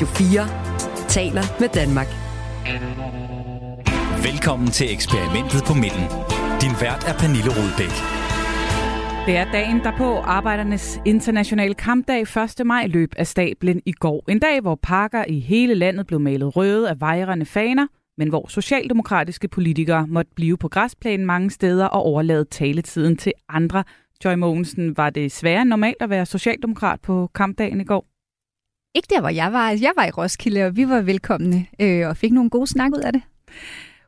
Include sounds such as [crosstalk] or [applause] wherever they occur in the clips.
Radio 4 taler med Danmark. Velkommen til eksperimentet på midten. Din vært er Pernille Rudbæk. Det er dagen derpå Arbejdernes Internationale Kampdag 1. maj løb af stablen i går. En dag, hvor parker i hele landet blev malet røde af vejrende faner, men hvor socialdemokratiske politikere måtte blive på græsplænen mange steder og overlade taletiden til andre. Joy Mogensen, var det sværere end normalt at være socialdemokrat på kampdagen i går? Ikke der, hvor jeg var. Jeg var i Roskilde, og vi var velkomne øh, og fik nogle gode snak ud af det.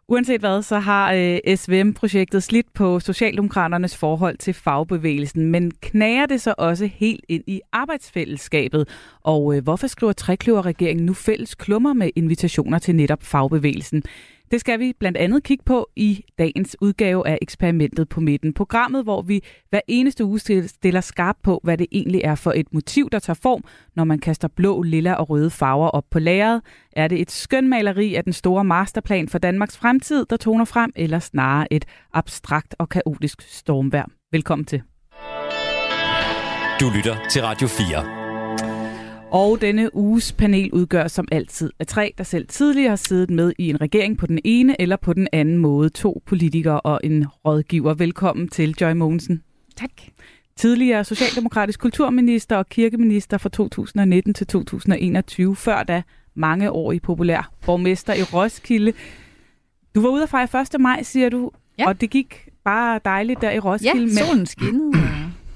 Uanset hvad, så har øh, SVM-projektet slidt på Socialdemokraternes forhold til fagbevægelsen, men knager det så også helt ind i arbejdsfællesskabet? Og øh, hvorfor skriver trekløverregeringen nu fælles klummer med invitationer til netop fagbevægelsen? Det skal vi blandt andet kigge på i dagens udgave af eksperimentet på midten. Programmet, hvor vi hver eneste uge stiller skarp på, hvad det egentlig er for et motiv, der tager form, når man kaster blå, lilla og røde farver op på lageret. Er det et skønmaleri af den store masterplan for Danmarks fremtid, der toner frem, eller snarere et abstrakt og kaotisk stormvær? Velkommen til. Du lytter til Radio 4. Og denne uges panel udgør som altid af tre, der selv tidligere har siddet med i en regering på den ene eller på den anden måde. To politikere og en rådgiver. Velkommen til Joy Mogensen. Tak. Tidligere socialdemokratisk kulturminister og kirkeminister fra 2019 til 2021. Før da mange år i populær borgmester i Roskilde. Du var ude at fejre 1. maj, siger du, ja. og det gik bare dejligt der i Roskilde. Ja, solen skinnede,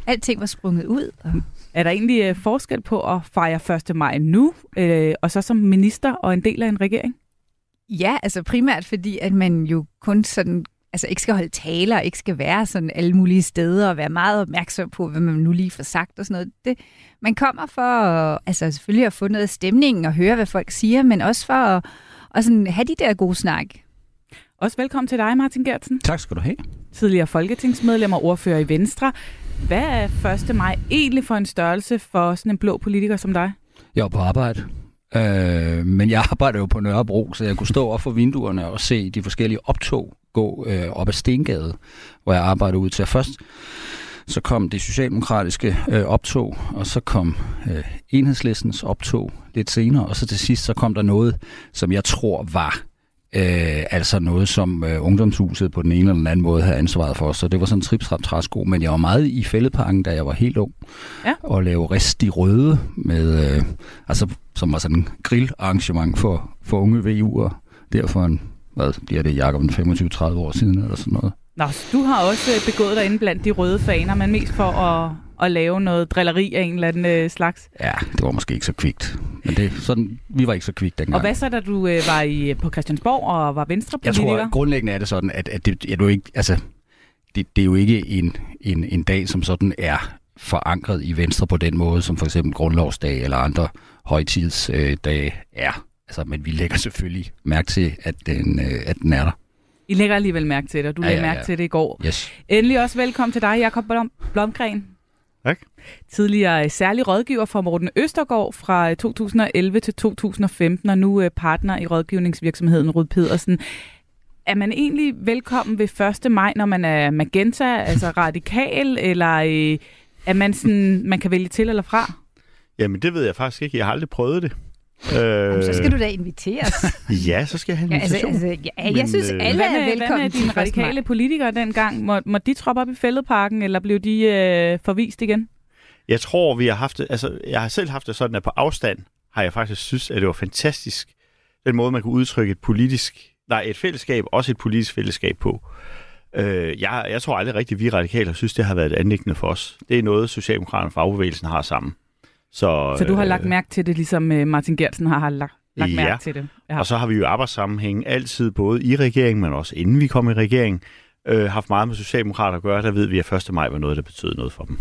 alting var sprunget ud. Og... Er der egentlig øh, forskel på at fejre 1. maj nu, øh, og så som minister og en del af en regering? Ja, altså primært fordi, at man jo kun sådan altså ikke skal holde taler, ikke skal være sådan alle mulige steder og være meget opmærksom på, hvad man nu lige får sagt og sådan noget. Det, man kommer for at, altså selvfølgelig at få noget af stemningen og høre, hvad folk siger, men også for at, at sådan have de der gode snak. Også velkommen til dig, Martin Gertsen. Tak skal du have. Tidligere folketingsmedlem og ordfører i Venstre. Hvad er 1. maj egentlig for en størrelse for sådan en blå politiker som dig? Jeg er på arbejde. Øh, men jeg [laughs] arbejder jo på Nørrebro, så jeg kunne stå op for vinduerne og se de forskellige optog gå øh, op ad Stengade, hvor jeg arbejder ud til først. Så kom det socialdemokratiske øh, optog, og så kom øh, enhedslistens optog lidt senere, og så til sidst så kom der noget, som jeg tror var Øh, altså noget, som øh, ungdomshuset på den ene eller den anden måde havde ansvaret for. Så det var sådan en tripstrap træsko, men jeg var meget i fældeparken, da jeg var helt ung. Ja. Og lave rest i røde, med, øh, altså, som var sådan en grillarrangement for, for unge VU'er. Derfor en, hvad bliver det, Jacob, 25-30 år siden eller sådan noget. Nå, du har også øh, begået dig inde blandt de røde faner, men mest for at, at lave noget drilleri af en eller anden øh, slags. Ja, det var måske ikke så kvikt. Men det, sådan, vi var ikke så kvikt dengang. Og hvad så, da du øh, var i, på Christiansborg og var venstrepolitiker? Jeg tror, grundlæggende er det sådan, at, at det, jeg, du ikke, altså, det, det er jo ikke en, en, en dag, som sådan er forankret i Venstre på den måde, som for eksempel grundlovsdag eller andre højtidsdage er. Altså, men vi lægger selvfølgelig mærke til, at den, øh, at den er der. I lægger alligevel mærke til det, og du ja, lægger ja, ja. mærke til det i går. Yes. Endelig også velkommen til dig, Jakob Blom Blomgren. Tak. Tidligere øh, særlig rådgiver for Morten Østergaard fra 2011 øh, til 2015, og nu øh, partner i rådgivningsvirksomheden Rud Pedersen. Er man egentlig velkommen ved 1. maj, når man er magenta, altså [laughs] radikal, eller er man sådan, man kan vælge til eller fra? Jamen, det ved jeg faktisk ikke. Jeg har aldrig prøvet det. Jamen, så skal du da inviteres. [laughs] ja, så skal jeg have en invitation. Ja, altså, altså, ja, jeg Men, synes, alle er velkommen. Hvad med dine radikale politikere dengang? Må, må de troppe op i fældeparken, eller blev de øh, forvist igen? Jeg tror, vi har haft det, altså, jeg har selv haft det sådan, at på afstand har jeg faktisk synes, at det var fantastisk, den måde, man kunne udtrykke et politisk, nej, et fællesskab, også et politisk fællesskab på. Øh, jeg, jeg tror aldrig rigtigt, at vi radikale synes, det har været et anlæggende for os. Det er noget, Socialdemokraterne og fagbevægelsen har sammen. Så, så du har øh, lagt mærke til det, ligesom øh, Martin Gertsen har lagt, lagt ja. mærke til det? Ja, og så har vi jo arbejdssammenhæng altid, både i regeringen, men også inden vi kom i regering, øh, haft meget med Socialdemokrater at gøre. Der ved vi, at 1. maj var noget, der betød noget for dem.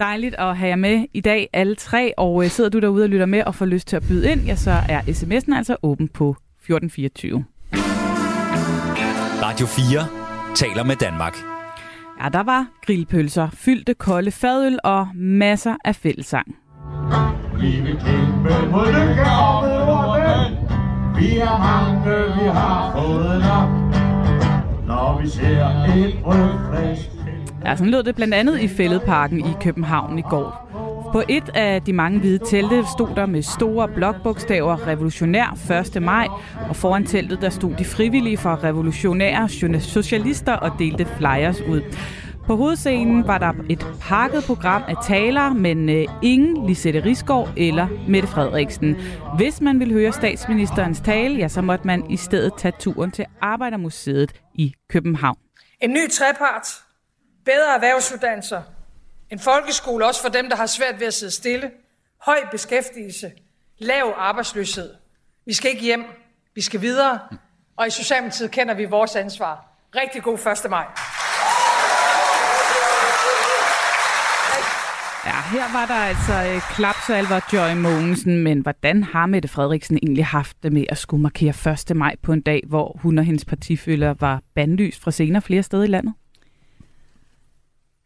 Dejligt at have jer med i dag, alle tre. Og øh, sidder du derude og lytter med og får lyst til at byde ind, ja, så er sms'en altså åben på 1424. Radio 4 taler med Danmark. Ja, der var grillpølser, fyldte kolde fadøl og masser af fællesang. Vi vil kæmpe mod lykke og med Vi er mange, vi har fået nok. Når vi ser et rødflæsk Ja, sådan lød det blandt andet i Fælledparken i København i går. På et af de mange hvide telte stod der med store blokbogstaver Revolutionær 1. maj, og foran teltet der stod de frivillige fra revolutionære socialister og delte flyers ud. På hovedscenen var der et pakket program af taler, men øh, ingen Lisette Risgaard eller Mette Frederiksen. Hvis man ville høre statsministerens tale, ja, så måtte man i stedet tage turen til Arbejdermuseet i København. En ny trepart, bedre erhvervsuddannelser, en folkeskole også for dem, der har svært ved at sidde stille, høj beskæftigelse, lav arbejdsløshed. Vi skal ikke hjem, vi skal videre, og i Socialdemokratiet kender vi vores ansvar. Rigtig god 1. maj. Ja, her var der altså øh, klapsalver Joy Mogensen, men hvordan har Mette Frederiksen egentlig haft det med at skulle markere 1. maj på en dag, hvor hun og hendes partifølger var bandlyst fra senere flere steder i landet?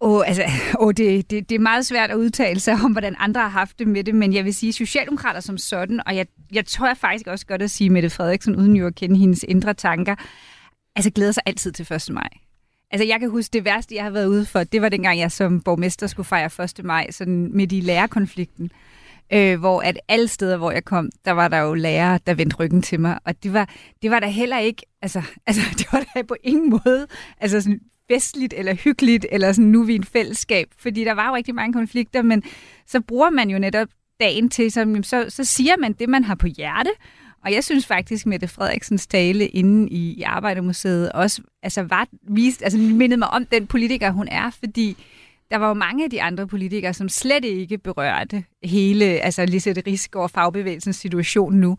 Oh, altså, oh, det, det, det er meget svært at udtale sig om, hvordan andre har haft det med det, men jeg vil sige Socialdemokrater som sådan, og jeg, jeg tror jeg faktisk også godt at sige Mette Frederiksen, uden jo at kende hendes indre tanker, altså glæder sig altid til 1. maj. Altså, jeg kan huske, det værste, jeg har været ude for, det var dengang, jeg som borgmester skulle fejre 1. maj, sådan midt i lærerkonflikten. Øh, hvor at alle steder, hvor jeg kom, der var der jo lærere, der vendte ryggen til mig. Og det var, det var der heller ikke, altså, [laughs] altså det var der på ingen måde altså sådan festligt eller hyggeligt, eller sådan, nu er vi en fællesskab. Fordi der var jo rigtig mange konflikter, men så bruger man jo netop dagen til, så, så, så siger man det, man har på hjerte, og jeg synes faktisk, Mette Frederiksens tale inde i, i Arbejdermuseet også altså, var, vist, altså, mindede mig om den politiker, hun er, fordi der var jo mange af de andre politikere, som slet ikke berørte hele, altså Lisette Rigsgaard fagbevægelsens situation nu.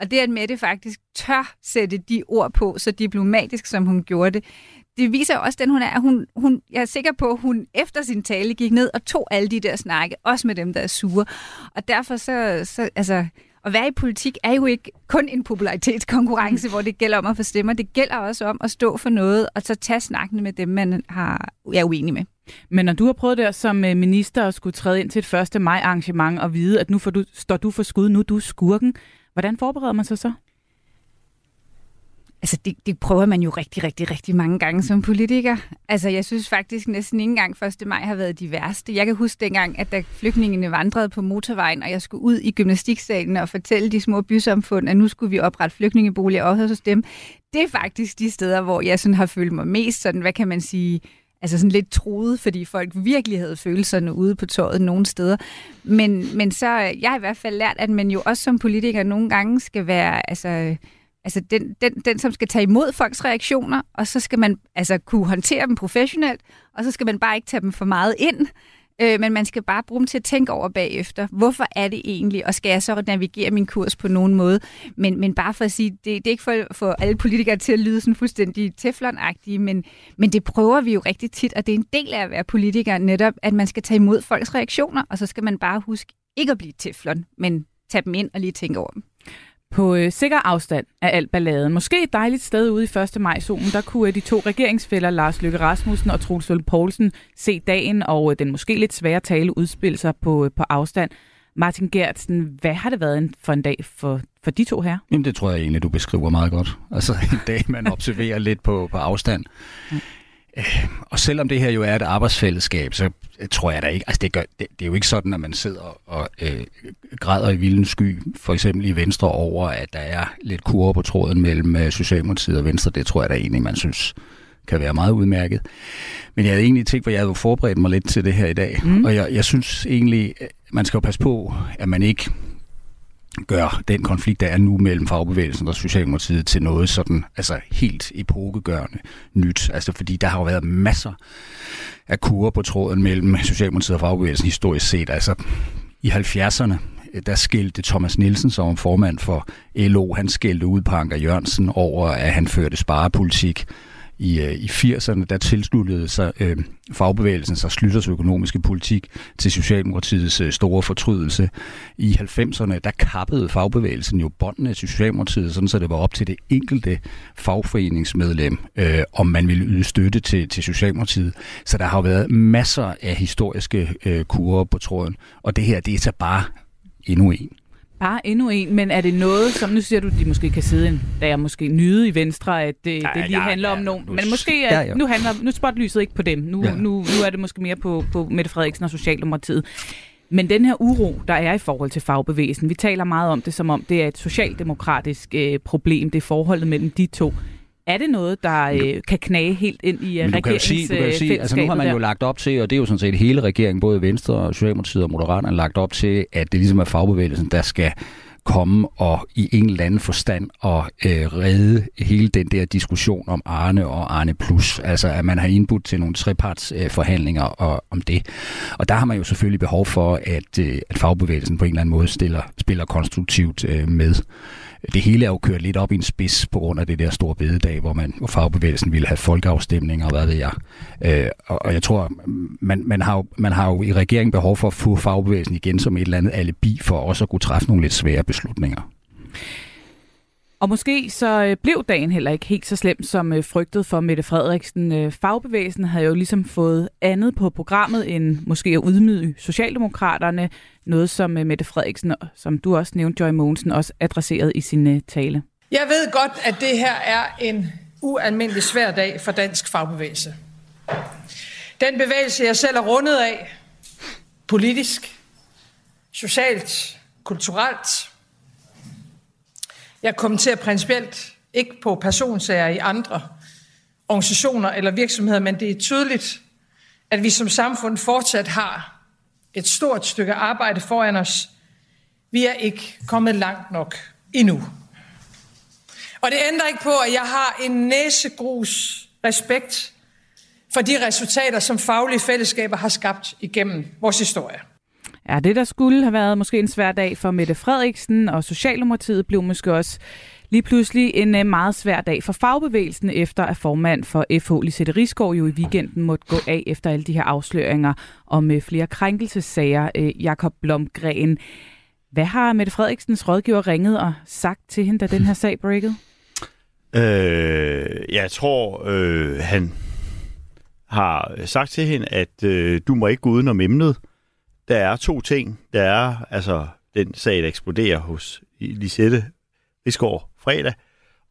Og det, at Mette faktisk tør sætte de ord på, så diplomatisk som hun gjorde det, det viser også, den hun er. Hun, hun, jeg er sikker på, at hun efter sin tale gik ned og tog alle de der snakke, også med dem, der er sure. Og derfor så, så altså, at være i politik er jo ikke kun en popularitetskonkurrence, hvor det gælder om at få stemmer. Det gælder også om at stå for noget, og så tage snakken med dem, man har, er uenig med. Men når du har prøvet der som øh, minister at skulle træde ind til et 1. maj arrangement og vide, at nu får du, står du for skud, nu er du skurken, hvordan forbereder man sig så? Altså, det, det prøver man jo rigtig, rigtig, rigtig mange gange som politiker. Altså, jeg synes faktisk næsten ikke engang 1. maj har været de værste. Jeg kan huske dengang, at da flygtningene vandrede på motorvejen, og jeg skulle ud i gymnastiksalen og fortælle de små bysamfund, at nu skulle vi oprette flygtningeboliger også hos dem. Det er faktisk de steder, hvor jeg sådan har følt mig mest sådan, hvad kan man sige, altså sådan lidt troet, fordi folk virkelig havde følelserne ude på tøjet nogle steder. Men, men så, jeg har i hvert fald lært, at man jo også som politiker nogle gange skal være, altså, altså den, den, den, som skal tage imod folks reaktioner, og så skal man altså kunne håndtere dem professionelt, og så skal man bare ikke tage dem for meget ind, øh, men man skal bare bruge dem til at tænke over bagefter. Hvorfor er det egentlig, og skal jeg så navigere min kurs på nogen måde? Men, men bare for at sige, det, det er ikke for, for alle politikere til at lyde sådan fuldstændig teflonagtige, men, men det prøver vi jo rigtig tit, og det er en del af at være politiker netop, at man skal tage imod folks reaktioner, og så skal man bare huske ikke at blive teflon, men tage dem ind og lige tænke over dem. På øh, sikker afstand af alt balladen. Måske et dejligt sted ude i 1. maj zonen der kunne øh, de to regeringsfælder Lars Løkke Rasmussen og Troels Lund Poulsen se dagen og øh, den måske lidt svære tale udspille sig på, øh, på afstand. Martin Gertsen, hvad har det været for en dag for, for de to her? Jamen det tror jeg egentlig, du beskriver meget godt. [laughs] Altså en dag, man observerer lidt på, på afstand. Øh, og selvom det her jo er et arbejdsfællesskab, så tror jeg da ikke, altså det, gør, det, det er jo ikke sådan, at man sidder og øh, græder i vildens sky, for eksempel i Venstre over, at der er lidt kurve på tråden mellem øh, Socialdemokratiet og Venstre. Det tror jeg da egentlig, man synes kan være meget udmærket. Men jeg havde egentlig tænkt, at jeg havde forberedt mig lidt til det her i dag, mm. og jeg, jeg synes egentlig, man skal jo passe på, at man ikke gør den konflikt, der er nu mellem fagbevægelsen og Socialdemokratiet til noget sådan altså helt epokegørende nyt. Altså fordi der har jo været masser af kurer på tråden mellem Socialdemokratiet og fagbevægelsen historisk set. Altså i 70'erne, øh, der skilte Thomas Nielsen som formand for LO, han skældte ud på Anker Jørgensen over, at han førte sparepolitik i, øh, i 80'erne, der tilsluttede sig øh, fagbevægelsen sig Slytters økonomiske politik til Socialdemokratiets øh, store fortrydelse. I 90'erne, der kappede fagbevægelsen jo båndene til Socialdemokratiet, sådan så det var op til det enkelte fagforeningsmedlem, øh, om man ville yde støtte til, til Socialdemokratiet. Så der har jo været masser af historiske øh, kurer på tråden, og det her, det er så bare endnu en. Bare endnu en, men er det noget, som nu siger du, de måske kan sidde en, der er måske nyde i Venstre, at det, ja, det lige ja, handler ja, om nogen. Men måske at, ja, ja. nu handler nu spotlyset ikke på dem. Nu, ja. nu, nu er det måske mere på, på Mette Frederiksen og Socialdemokratiet. Men den her uro, der er i forhold til fagbevægelsen, vi taler meget om det, som om det er et socialdemokratisk øh, problem, det er forholdet mellem de to. Er det noget, der øh, kan knage helt ind i øh, kan jo sige altså nu har man jo lagt op til, og det er jo sådan set hele regeringen, både Venstre og Socialdemokratiet og Moderaterne, lagt op til, at det ligesom er fagbevægelsen, der skal komme og i en eller anden forstand og øh, redde hele den der diskussion om Arne og Arne Plus. Altså at man har indbudt til nogle treparts øh, forhandlinger og, om det. Og der har man jo selvfølgelig behov for, at, øh, at fagbevægelsen på en eller anden måde stiller, spiller konstruktivt øh, med det hele er jo kørt lidt op i en spids på grund af det der store bededag, hvor, man, hvor fagbevægelsen ville have folkeafstemninger, og hvad ved jeg. Øh, og, og jeg tror, man, man, har jo, man har jo i regeringen behov for at få fagbevægelsen igen som et eller andet alibi for også at kunne træffe nogle lidt svære beslutninger. Og måske så øh, blev dagen heller ikke helt så slem som øh, frygtet for Mette Frederiksen. Øh, fagbevægelsen havde jo ligesom fået andet på programmet end måske at udmyde Socialdemokraterne. Noget som Mette Frederiksen, som du også nævnte, Joy Mogensen, også adresserede i sin tale. Jeg ved godt, at det her er en ualmindelig svær dag for dansk fagbevægelse. Den bevægelse, jeg selv er rundet af, politisk, socialt, kulturelt, jeg kommenterer principielt ikke på personsager i andre organisationer eller virksomheder, men det er tydeligt, at vi som samfund fortsat har et stort stykke arbejde foran os. Vi er ikke kommet langt nok endnu. Og det ændrer ikke på, at jeg har en næsegrus respekt for de resultater, som faglige fællesskaber har skabt igennem vores historie. Ja, det der skulle have været måske en svær dag for Mette Frederiksen og Socialdemokratiet blev måske også lige pludselig en øh, meget svær dag for fagbevægelsen, efter at formand for FH Lisette Rigsgaard jo i weekenden måtte gå af efter alle de her afsløringer om øh, flere krænkelsessager. Øh, Jakob Blomgren, hvad har Mette Frederiksens rådgiver ringet og sagt til hende, da den her sag breakede? [laughs] Øh, jeg tror, øh, han har sagt til hende, at øh, du må ikke gå uden om emnet. Der er to ting. Der er altså den sag, der eksploderer hos Lisette Rigsgaard fredag,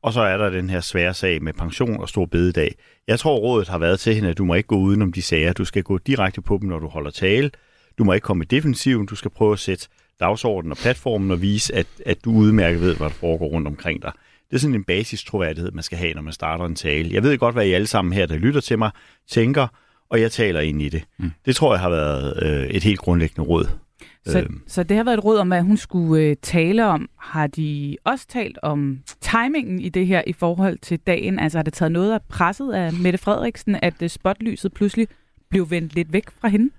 og så er der den her svære sag med pension og stor bededag. Jeg tror, rådet har været til hende, at du må ikke gå udenom de sager. Du skal gå direkte på dem, når du holder tale. Du må ikke komme i defensiven. Du skal prøve at sætte dagsordenen og platformen og vise, at, at du udmærket ved, hvad der foregår rundt omkring dig. Det er sådan en basis troværdighed, man skal have, når man starter en tale. Jeg ved godt, hvad I alle sammen her, der lytter til mig, tænker, og jeg taler ind i det. Mm. Det tror jeg har været øh, et helt grundlæggende råd. Så, øh. så det har været et råd om, hvad hun skulle øh, tale om. Har de også talt om timingen i det her i forhold til dagen? Altså har det taget noget af presset af Mette Frederiksen, at øh, spotlyset pludselig blev vendt lidt væk fra hende?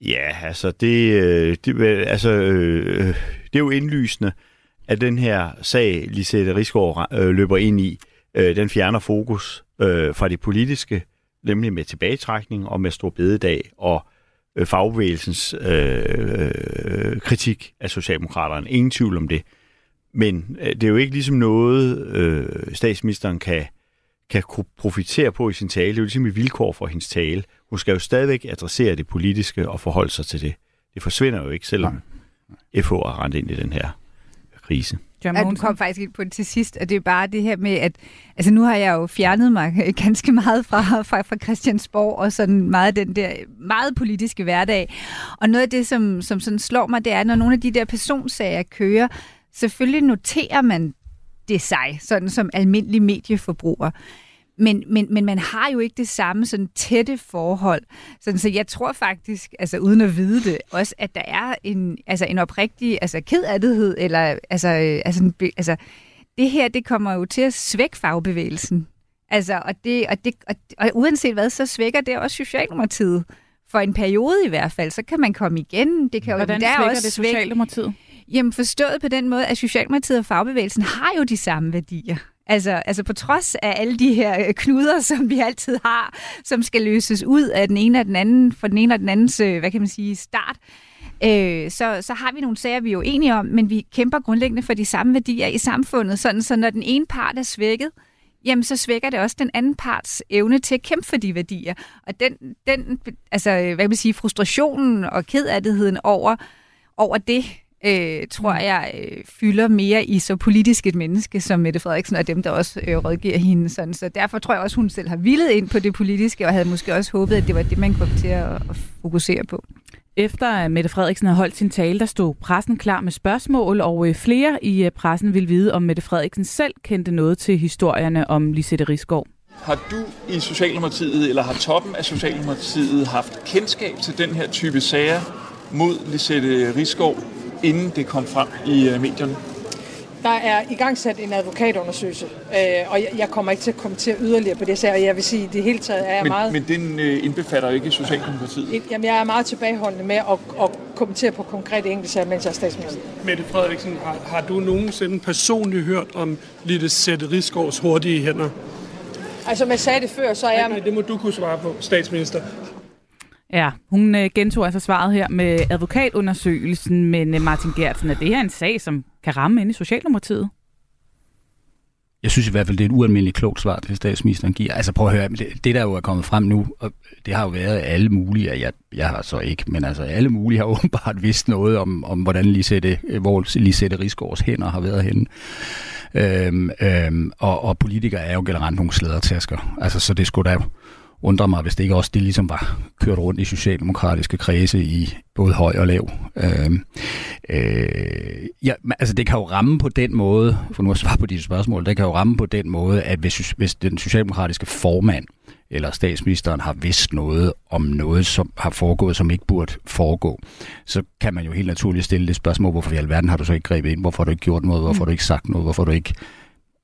Ja, altså det, øh, det, altså, øh, det er jo indlysende, at den her sag, Lisette Rigsgaard øh, løber ind i, øh, den fjerner fokus øh, fra det politiske nemlig med tilbagetrækning og med stor bededag og øh, fagbevægelsens øh, øh, kritik af Socialdemokraterne. Ingen tvivl om det. Men øh, det er jo ikke ligesom noget, øh, statsministeren kan, kan profitere på i sin tale. Det er jo ligesom et vilkår for hendes tale. Hun skal jo stadigvæk adressere det politiske og forholde sig til det. Det forsvinder jo ikke, selvom FH har rendt ind i den her krise. John ja, du kom faktisk ind på det til sidst, og det er bare det her med, at altså nu har jeg jo fjernet mig [laughs] ganske meget fra, fra, fra Christiansborg, og sådan meget den der meget politiske hverdag. Og noget af det, som, som sådan slår mig, det er, når nogle af de der personsager kører, selvfølgelig noterer man det sig, sådan som almindelig medieforbruger. Men, men, men man har jo ikke det samme sådan tætte forhold. Sådan, så jeg tror faktisk, altså uden at vide det, også at der er en, altså en oprigtig altså kedattighed, eller altså, altså, en, altså det her, det kommer jo til at svække fagbevægelsen. Altså, og, det, og, det, og, og uanset hvad, så svækker det også Socialdemokratiet. For en periode i hvert fald, så kan man komme igen. Det kan Hvordan jo, der svækker også det Socialdemokratiet? Jamen forstået på den måde, at Socialdemokratiet og fagbevægelsen har jo de samme værdier. Altså, altså på trods af alle de her øh, knuder, som vi altid har, som skal løses ud af den ene og den anden, for den ene og den andens, øh, hvad kan man sige, start, øh, så, så har vi nogle sager, vi er jo enige om, men vi kæmper grundlæggende for de samme værdier i samfundet, sådan så når den ene part er svækket, jamen så svækker det også den anden parts evne til at kæmpe for de værdier. Og den, den altså, øh, hvad kan man sige, frustrationen og kedattigheden over, over det, øh, tror jeg, øh, fylder mere i så politisk et menneske som Mette Frederiksen, og dem, der også øh, rådgiver hende. Sådan. Så derfor tror jeg også, hun selv har villet ind på det politiske, og havde måske også håbet, at det var det, man kom til at, at fokusere på. Efter at Mette Frederiksen havde holdt sin tale, der stod pressen klar med spørgsmål, og øh, flere i øh, pressen ville vide, om Mette Frederiksen selv kendte noget til historierne om Lisette Rigsgaard. Har du i Socialdemokratiet, eller har toppen af Socialdemokratiet haft kendskab til den her type sager mod Lisette Rigsgaard, inden det kom frem i øh, medierne? Der er i gang sat en advokatundersøgelse, øh, og jeg, jeg kommer ikke til at kommentere yderligere på det, så jeg vil sige, at det hele taget er jeg Men, meget... men den øh, indbefatter ikke Socialdemokratiet. Jamen, jeg er meget tilbageholdende med at, at kommentere på konkrete enkeltsager, mens jeg er statsminister. Mette Frederiksen, har, har du nogensinde personligt hørt om Lille Sætte Rigsgaards hurtige hænder? Altså, som jeg sagde det før, så er jeg... Nej, det må du kunne svare på, statsminister. Ja, hun øh, gentog altså svaret her med advokatundersøgelsen, men øh, Martin Gertsen, er det her en sag, som kan ramme ind i Socialdemokratiet? Jeg synes i hvert fald, det er et ualmindeligt klogt svar, det statsministeren giver. Altså prøv at høre, det, det der jo er kommet frem nu, og det har jo været alle mulige, jeg, jeg har så ikke, men altså alle mulige har [laughs] åbenbart vidst noget om, om hvordan Lisette, øh, hvor Lisette Rigsgaards hænder har været henne. Øhm, øhm, og, og politikere er jo generelt nogle slædertasker. Altså så det skulle da undrer mig, hvis det ikke også det ligesom var kørt rundt i socialdemokratiske kredse i både høj og lav. Øh, øh, ja, altså det kan jo ramme på den måde, for nu at svare på dit spørgsmål, det kan jo ramme på den måde, at hvis, hvis den socialdemokratiske formand eller statsministeren har vidst noget om noget, som har foregået, som ikke burde foregå, så kan man jo helt naturligt stille det spørgsmål, hvorfor i alverden har du så ikke grebet ind, hvorfor har du ikke gjort noget, hvorfor har du ikke sagt noget, hvorfor har du ikke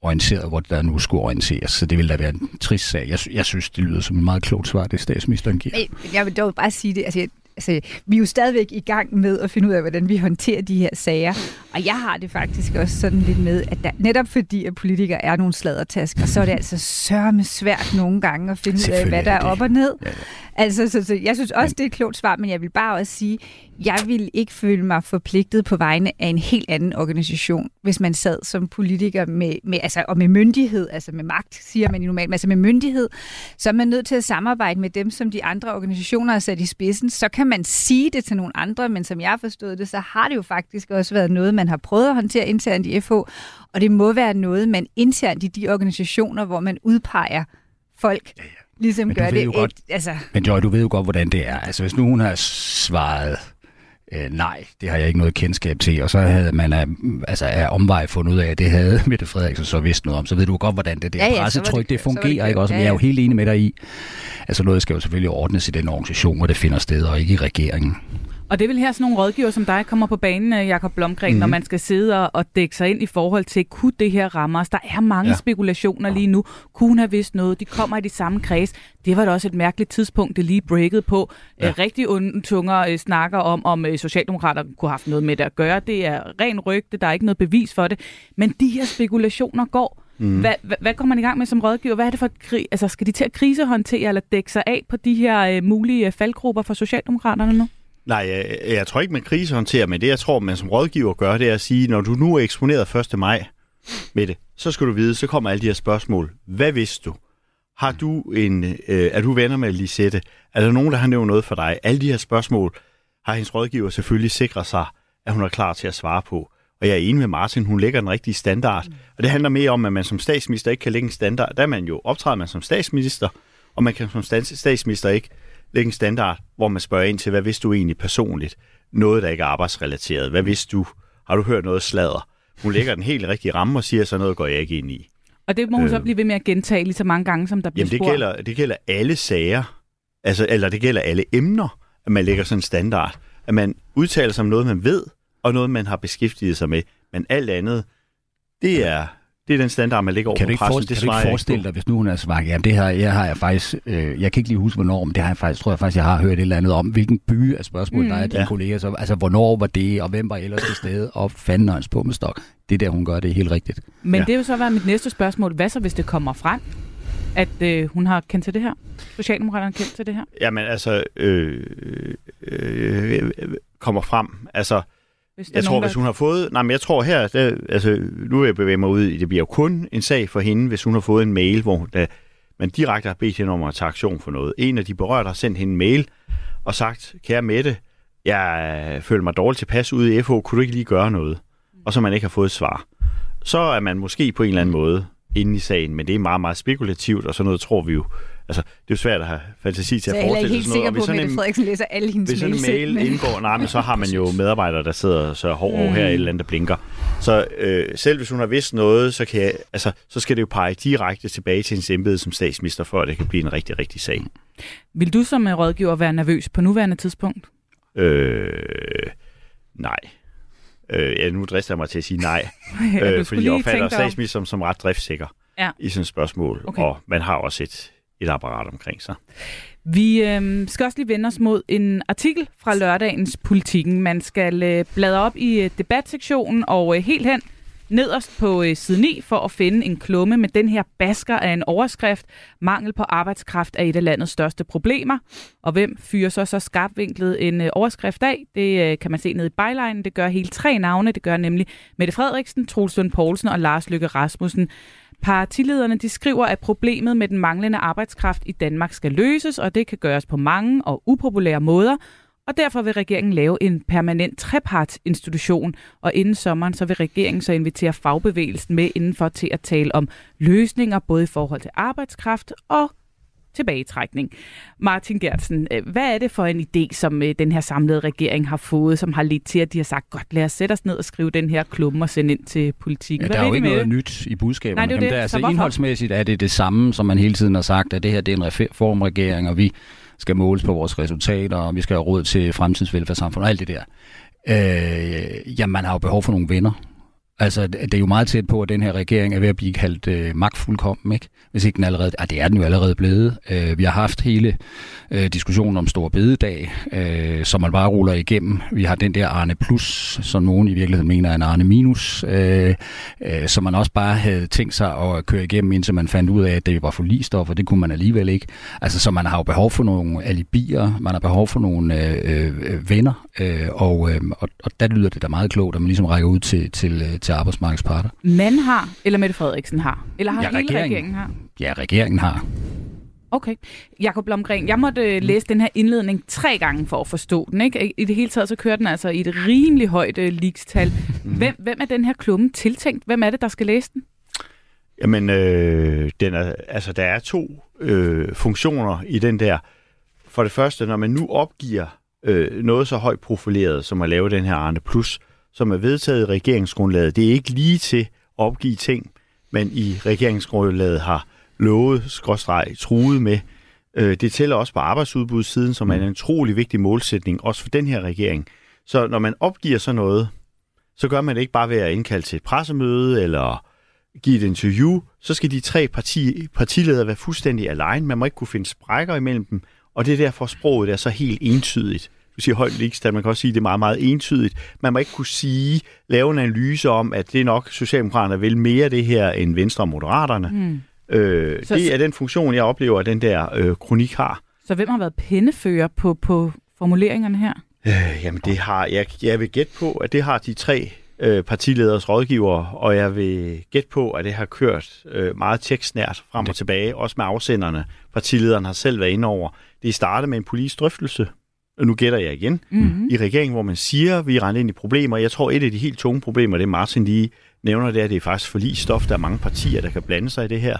orienteret, hvor der nu skulle orienteres. Så det vil da være en trist sag. Jeg, jeg synes, det lyder som en meget klogt svar, det statsministeren giver. Jeg vil dog bare sige det. Altså, altså, vi er jo stadigvæk i gang med at finde ud af, hvordan vi håndterer de her sager. Og jeg har det faktisk også sådan lidt med, at der, netop fordi at politikere er nogle sladertasker, så er det altså sørme svært nogle gange at finde ud af, hvad der er, er op og ned. Ja, ja. Altså, så, så jeg synes også, det er et klogt svar, men jeg vil bare også sige, jeg vil ikke føle mig forpligtet på vegne af en helt anden organisation, hvis man sad som politiker med, med, altså, og med myndighed, altså med magt, siger man i normalt, men altså med myndighed, så er man nødt til at samarbejde med dem, som de andre organisationer har sat i spidsen. Så kan man sige det til nogle andre, men som jeg har forstået det, så har det jo faktisk også været noget, man har prøvet at håndtere internt i FH, og det må være noget, man internt i de organisationer, hvor man udpeger folk, ja, ja ligesom men gør det. Godt, et, altså... Men Joy, du ved jo godt, hvordan det er. Altså, hvis nu hun har svaret, øh, nej, det har jeg ikke noget kendskab til, og så havde man af, altså, af omvej fundet ud af, at det havde [laughs] Mette Frederiksen så vidst noget om, så ved du godt, hvordan det der ja, ja, pressetryk, det, det fungerer, det ikke også? Ja, ja. Jeg er jo helt enig med dig i, altså noget skal jo selvfølgelig ordnes i den organisation, hvor det finder sted, og ikke i regeringen. Og det vil her sådan nogle rådgiver som dig kommer på banen, øh, Jakob Blomgren, mm-hmm. når man skal sidde og, dække sig ind i forhold til, kunne det her ramme os? Der er mange ja. spekulationer lige nu. Kunne hun have vidst noget? De kommer i de samme kreds. Det var da også et mærkeligt tidspunkt, det lige breaket på. Ja. Æ, rigtig onde tunger øh, snakker om, om øh, Socialdemokrater kunne have haft noget med det at gøre. Det er ren rygte, der er ikke noget bevis for det. Men de her spekulationer går. Mm. Hvad, hvad, hvad kommer man i gang med som rådgiver? Hvad er det for krig? Altså, skal de til at krisehåndtere eller dække sig af på de her øh, mulige faldgrupper for Socialdemokraterne nu? Nej, jeg, jeg tror ikke, man krisehåndterer, men det, jeg tror, man som rådgiver gør, det er at sige, når du nu er eksponeret 1. maj med det, så skal du vide, så kommer alle de her spørgsmål. Hvad vidste du? Har du en, øh, er du venner med Lisette? Er der nogen, der har nævnt noget for dig? Alle de her spørgsmål har hendes rådgiver selvfølgelig sikret sig, at hun er klar til at svare på. Og jeg er enig med Martin, hun lægger den rigtige standard. Og det handler mere om, at man som statsminister ikke kan lægge en standard. Der man jo optræder man som statsminister, og man kan som statsminister ikke lægge en standard, hvor man spørger ind til, hvad vidste du egentlig personligt? Noget, der ikke er arbejdsrelateret. Hvad vidste du? Har du hørt noget sladder? Hun lægger den helt rigtige ramme og siger, så noget går jeg ikke ind i. Og det må hun øh, så blive ved med at gentage lige så mange gange, som der bliver jamen, det gælder, det gælder alle sager, altså, eller det gælder alle emner, at man lægger sådan en standard. At man udtaler sig om noget, man ved, og noget, man har beskæftiget sig med. Men alt andet, det er, det er den standard, man ligger over kan du ikke pressen. det kan du ikke forestille dig, hvis nu hun er svaret, jamen det her, jeg har jeg faktisk, øh, jeg kan ikke lige huske, hvornår, men det har jeg faktisk, tror jeg faktisk, jeg har hørt et eller andet om, hvilken by af spørgsmål, mm. der er dine ja. kolleger, så, altså hvornår var det, og hvem var ellers til stede, og fanden hans på med stok. Det der, hun gør, det er helt rigtigt. Men ja. det vil så være mit næste spørgsmål. Hvad så, hvis det kommer frem, at øh, hun har kendt til det her? Socialdemokraterne har kendt til det her? Jamen altså, øh, øh, øh, kommer frem, altså hvis jeg tror, nogen, hvis hun har fået... Nej, men jeg tror her... Der, altså, nu vil jeg bevæge mig ud i... Det bliver jo kun en sag for hende, hvis hun har fået en mail, hvor der, man direkte har bedt hende om at tage aktion for noget. En af de berørte har sendt hende en mail og sagt, kære Mette, jeg øh, føler mig dårligt tilpas ude i FH, kunne du ikke lige gøre noget? Og så man ikke har fået et svar. Så er man måske på en eller anden måde inde i sagen, men det er meget, meget spekulativt, og sådan noget tror vi jo. Altså, det er jo svært at have fantasi til Så at jeg er heller forestille ikke helt sig sådan sikker noget. på, at Mette Frederiksen læser alle hendes hvis sådan en mails. mail men- indgår, nej, men så har man jo [laughs] medarbejdere, der sidder og så hov, hov, her er et eller andet, der blinker. Så øh, selv hvis hun har vidst noget, så, kan jeg, altså, så skal det jo pege direkte tilbage til hendes embede som statsminister, for at det kan blive en rigtig, rigtig sag. Vil du som øh, rådgiver være nervøs på nuværende tidspunkt? Øh, nej. Øh, ja, nu drister jeg mig til at sige nej, Ja, [laughs] øh, fordi jeg opfatter statsministeren som ret driftsikker Ja. i sådan et spørgsmål, Okay. og man har også et, et apparat omkring sig. Vi øh, skal også lige vende os mod en artikel fra lørdagens Politiken. Man skal øh, bladre op i øh, debatsektionen og øh, helt hen nederst på øh, side 9 for at finde en klumme med den her basker af en overskrift. Mangel på arbejdskraft er et af landets største problemer. Og hvem fyrer så så skarpvinklet en øh, overskrift af? Det øh, kan man se nede i byline. Det gør hele tre navne. Det gør nemlig Mette Frederiksen, Troels Lund Poulsen og Lars Løkke Rasmussen. Partilederne de skriver, at problemet med den manglende arbejdskraft i Danmark skal løses, og det kan gøres på mange og upopulære måder. Og derfor vil regeringen lave en permanent trepartsinstitution, og inden sommeren så vil regeringen så invitere fagbevægelsen med indenfor til at tale om løsninger, både i forhold til arbejdskraft og tilbagetrækning. Martin Gertsen, øh, hvad er det for en idé, som øh, den her samlede regering har fået, som har ledt til, at de har sagt, godt lad os sætte os ned og skrive den her klumme og sende ind til politikken? Ja, Hvad der er jo ikke noget det? nyt i budskaberne. Nej, det er Jamen, det. er, altså, hvorfor? indholdsmæssigt er det det samme, som man hele tiden har sagt, at det her det er en reformregering, og vi skal måles på vores resultater, og vi skal have råd til fremtidens velfærdssamfund og alt det der. Øh, jamen, man har jo behov for nogle venner. Altså, det er jo meget tæt på, at den her regering er ved at blive kaldt øh, magtfuldkommen, ikke? Hvis ikke den allerede... Ah, det er den jo allerede blevet. Øh, vi har haft hele øh, diskussionen om Stor Bededag, øh, som man bare ruller igennem. Vi har den der Arne Plus, som nogen i virkeligheden mener er en Arne Minus, øh, øh, som man også bare havde tænkt sig at køre igennem, indtil man fandt ud af, at det var forlistof, og det kunne man alligevel ikke. Altså, så man har jo behov for nogle alibier, man har behov for nogle øh, øh, venner, øh, og, øh, og, og der lyder det da meget klogt, at man ligesom rækker ud til, til, øh, til arbejdsmarkedets parter. Man har, eller Mette Frederiksen har? Eller har Ja, hele regeringen. regeringen har? Ja, regeringen har. Okay. Jakob Blomgren, jeg måtte øh, læse den her indledning tre gange for at forstå den. Ikke? I det hele taget så kører den altså i et rimelig højt øh, leakstal. Hvem, hvem er den her klumme tiltænkt? Hvem er det, der skal læse den? Jamen, øh, den er, altså, der er to øh, funktioner i den der. For det første, når man nu opgiver øh, noget så højt profileret, som at lave den her Arne Plus, som er vedtaget i regeringsgrundlaget, det er ikke lige til at opgive ting, man i regeringsgrundlaget har lovet, skråstreg, truet med. Øh, det tæller også på arbejdsudbudssiden, som er en utrolig vigtig målsætning, også for den her regering. Så når man opgiver sådan noget, så gør man det ikke bare ved at indkalde til et pressemøde eller give et interview, så skal de tre parti, partiledere være fuldstændig alene. Man må ikke kunne finde sprækker imellem dem, og det er derfor sproget er så helt entydigt. Du siger højt ligestal, man kan også sige, at det er meget, meget entydigt. Man må ikke kunne sige, lave en analyse om, at det er nok Socialdemokraterne vil mere det her end Venstre og Moderaterne. Hmm. Øh, Så- det er den funktion, jeg oplever, at den der øh, kronik har. Så hvem har været pindefører på, på formuleringerne her? Øh, jamen det har, jeg, jeg vil gætte på, at det har de tre øh, partileders rådgivere, og jeg vil gætte på, at det har kørt øh, meget tekstnært frem og tilbage, også med afsenderne. Partilederen har selv været inde over. Det startede med en politisk drøftelse, og nu gætter jeg igen, Mm-hmm. i regeringen, hvor man siger, at vi render ind i problemer. Jeg tror, et af de helt tunge problemer, det Martin lige nævner, det er, at det er faktisk forlig stof. Der er mange partier, der kan blande sig i det her.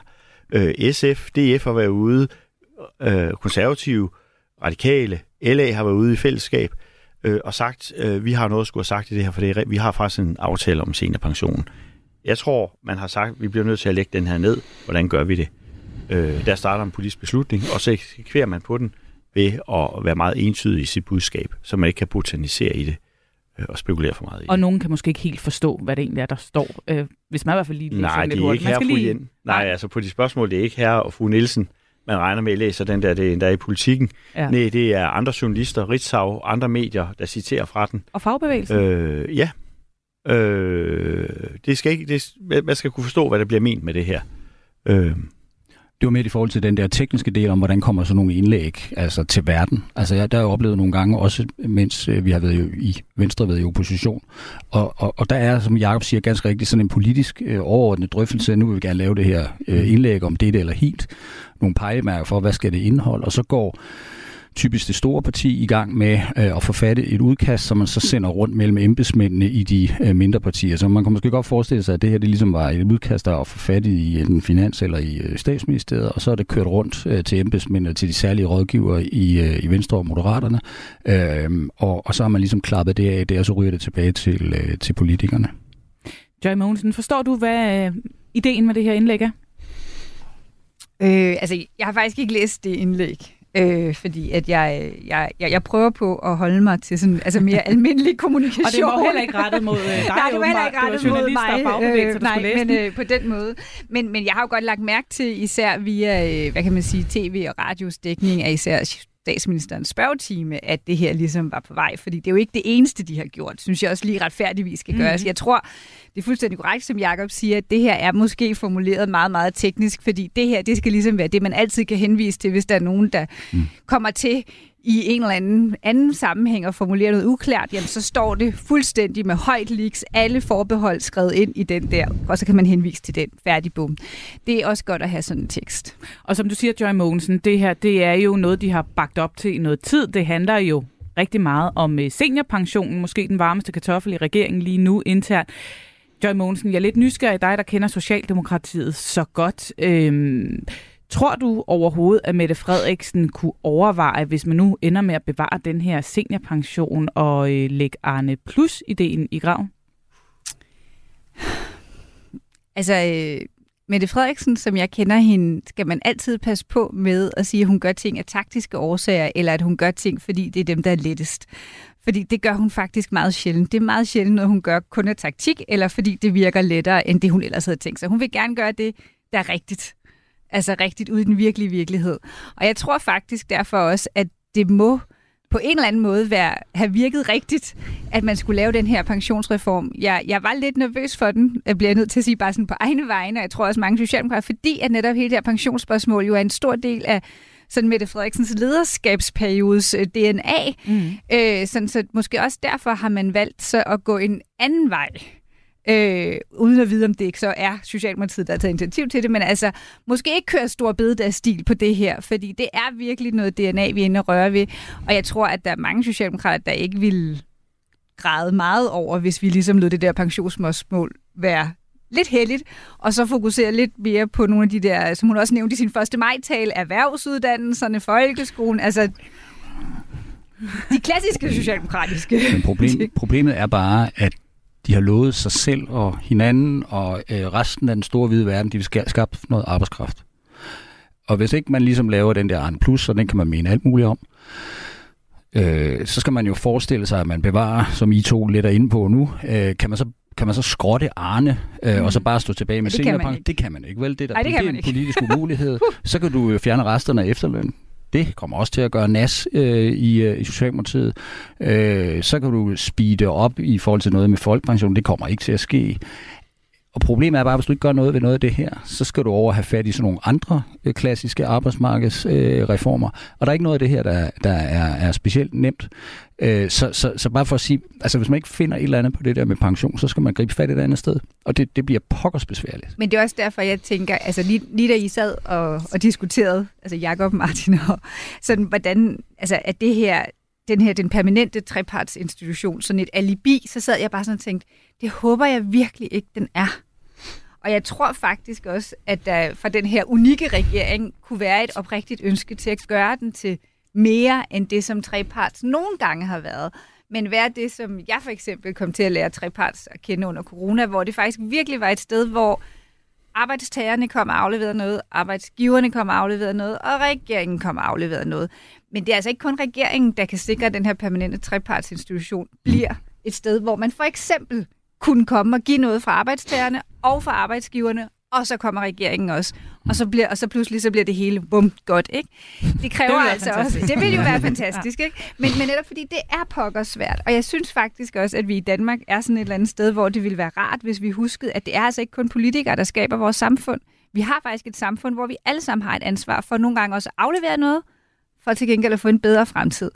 Øh, SF, DF har været ude, øh, konservative, radikale, LA har været ude i fællesskab øh, og sagt, øh, vi har noget at skulle have sagt i det her, for det er, vi har faktisk en aftale om seniorpensionen. Jeg tror, man har sagt, at vi bliver nødt til at lægge den her ned. Hvordan gør vi det? Øh, der starter en politisk beslutning, og så eksekverer man på den ved at være meget entydig i sit budskab, så man ikke kan botanisere i det øh, og spekulere for meget i Og nogen kan måske ikke helt forstå, hvad det egentlig er, der står. Øh, hvis man i hvert fald lige læser Nej, den lidt det er hurtigt. ikke herre lige... Jen. Nej, altså på de spørgsmål, det er ikke herre og fru Nielsen, man regner med at læser den der, det er, der er i politikken. Ja. Nej, det er andre journalister, Ritzau, andre medier, der citerer fra den. Og fagbevægelsen? Øh, ja. Øh, det skal ikke, det, man skal kunne forstå, hvad der bliver ment med det her. Øh, det var mere i forhold til den der tekniske del om, hvordan kommer sådan nogle indlæg altså til verden. Altså jeg, der har jeg oplevet nogle gange, også mens øh, vi har været i Venstre været i opposition. Og, og, og der er, som Jakob siger ganske rigtigt, sådan en politisk øh, overordnet drøftelse. Nu vil vi gerne lave det her øh, indlæg om det eller helt. Nogle pejemærker for, hvad skal det indeholde. Og så går typisk det store parti i gang med øh, at forfatte et udkast, som man så sender rundt mellem embedsmændene i de øh, mindre partier. Så man kan måske godt forestille sig, at det her det ligesom var et udkast, der var forfattet i en finans eller i øh, statsministeriet, og så er det kørt rundt øh, til embedsmændene, til de særlige rådgivere i, øh, i Venstre og Moderaterne, øh, og, og så har man ligesom klappet det af det, og så ryger det tilbage til, øh, til politikerne. Joy Mogensen, forstår du, hvad øh, ideen med det her indlæg er? Øh, altså, jeg har faktisk ikke læst det indlæg. Øh, fordi at jeg, jeg, jeg, jeg prøver på at holde mig til sådan, altså mere [laughs] almindelig kommunikation. og det var heller ikke rettet mod øh, dig, [laughs] Nej, det var heller ikke rettet mod mig. Øh, nej, men øh, på den måde. Men, men jeg har jo godt lagt mærke til, især via, øh, hvad kan man sige, tv- og radiosdækning af især statsministerens spørgetime, at det her ligesom var på vej. Fordi det er jo ikke det eneste, de har gjort, synes jeg også lige retfærdigvis skal gøres. Mm. Jeg tror, det er fuldstændig korrekt, som Jacob siger, at det her er måske formuleret meget, meget teknisk, fordi det her, det skal ligesom være det, man altid kan henvise til, hvis der er nogen, der mm. kommer til i en eller anden anden sammenhæng og formulerer noget uklart, jamen så står det fuldstændig med højt leaks, alle forbehold skrevet ind i den der, og så kan man henvise til den. Færdig, bum. Det er også godt at have sådan en tekst. Og som du siger, Joy Mogensen, det her, det er jo noget, de har bagt op til i noget tid. Det handler jo rigtig meget om øh, seniorpensionen, måske den varmeste kartoffel i regeringen lige nu internt. Joy Mogensen, jeg er lidt nysgerrig dig, der kender Socialdemokratiet så godt. Øhm, tror du overhovedet, at Mette Frederiksen kunne overveje, hvis man nu ender med at bevare den her seniorpension og øh, lægge Arne Plus-ideen i graven? Altså, øh, Mette Frederiksen, som jeg kender hende, skal man altid passe på med at sige, at hun gør ting af taktiske årsager, eller at hun gør ting, fordi det er dem, der er lettest. Fordi det gør hun faktisk meget sjældent. Det er meget sjældent, når hun gør kun af taktik, eller fordi det virker lettere, end det hun ellers havde tænkt sig. Hun vil gerne gøre det, der er rigtigt. Altså rigtigt ud i den virkelige virkelighed. Og jeg tror faktisk derfor også, at det må på en eller anden måde være, have virket rigtigt, at man skulle lave den her pensionsreform. Jeg, jeg var lidt nervøs for den, jeg bliver nødt til at sige bare sådan på egne vegne, og jeg tror også mange socialdemokrater, fordi at netop hele det her pensionsspørgsmål jo er en stor del af sådan Mette Frederiksens lederskabsperiodes øh, DNA. Mm. Øh, sådan, så måske også derfor har man valgt så at gå en anden vej. Øh, uden at vide, om det ikke så er Socialdemokratiet, der har taget initiativ til det, men altså måske ikke køre stor bededagsstil på det her, fordi det er virkelig noget DNA, vi er inde og røre ved, og jeg tror, at der er mange socialdemokrater, der ikke vil græde meget over, hvis vi ligesom lod det der pensionsmål være lidt heldigt, og så fokusere lidt mere på nogle af de der, som hun også nævnte i sin første maj-tale, erhvervsuddannelserne, folkeskolen, altså de klassiske socialdemokratiske Men problem, [laughs] problemet er bare, at de har lovet sig selv og hinanden og øh, resten af den store hvide verden, de vil skabe noget arbejdskraft. Og hvis ikke man ligesom laver den der Arne Plus, så den kan man mene alt muligt om, øh, så skal man jo forestille sig, at man bevarer, som I to lidt er inde på nu, øh, kan man så kan man så skrotte Arne, øh, mm. og så bare stå tilbage med ja, seniorpension? Det kan man ikke, vel? Det, der, Ej, det, det er en ikke. politisk umulighed. [laughs] så kan du fjerne resterne af efterløn. Det kommer også til at gøre nas øh, i, øh, i Socialdemokratiet. Øh, så kan du speede op i forhold til noget med folkepension. Det kommer ikke til at ske. Og problemet er bare, at hvis du ikke gør noget ved noget af det her, så skal du over have fat i sådan nogle andre øh, klassiske arbejdsmarkedsreformer. Øh, og der er ikke noget af det her, der, der er, er specielt nemt. Øh, så, så, så bare for at sige, altså hvis man ikke finder et eller andet på det der med pension, så skal man gribe fat i et andet sted. Og det, det bliver pokkers besværligt. Men det er også derfor, jeg tænker, altså lige, lige da I sad og, og diskuterede, altså Jacob Martin og sådan, hvordan, altså at det her, den her, den permanente trepartsinstitution, sådan et alibi, så sad jeg bare sådan og tænkte, det håber jeg virkelig ikke, den er. Og jeg tror faktisk også, at der fra den her unikke regering kunne være et oprigtigt ønske til at gøre den til mere end det, som treparts nogle gange har været. Men være det, som jeg for eksempel kom til at lære treparts at kende under corona, hvor det faktisk virkelig var et sted, hvor arbejdstagerne kom og afleverede noget, arbejdsgiverne kom og afleverede noget, og regeringen kom og afleverede noget. Men det er altså ikke kun regeringen, der kan sikre, at den her permanente trepartsinstitution bliver et sted, hvor man for eksempel kunne komme og give noget fra arbejdstagerne og fra arbejdsgiverne, og så kommer regeringen også. Og så, bliver, og så pludselig så bliver det hele bum godt, ikke? Det kræver det altså fantastisk. også... Det vil jo være fantastisk, ikke? Men, men netop fordi det er pokker svært. Og jeg synes faktisk også, at vi i Danmark er sådan et eller andet sted, hvor det ville være rart, hvis vi huskede, at det er altså ikke kun politikere, der skaber vores samfund. Vi har faktisk et samfund, hvor vi alle sammen har et ansvar for nogle gange også at aflevere noget, for til gengæld at få en bedre fremtid.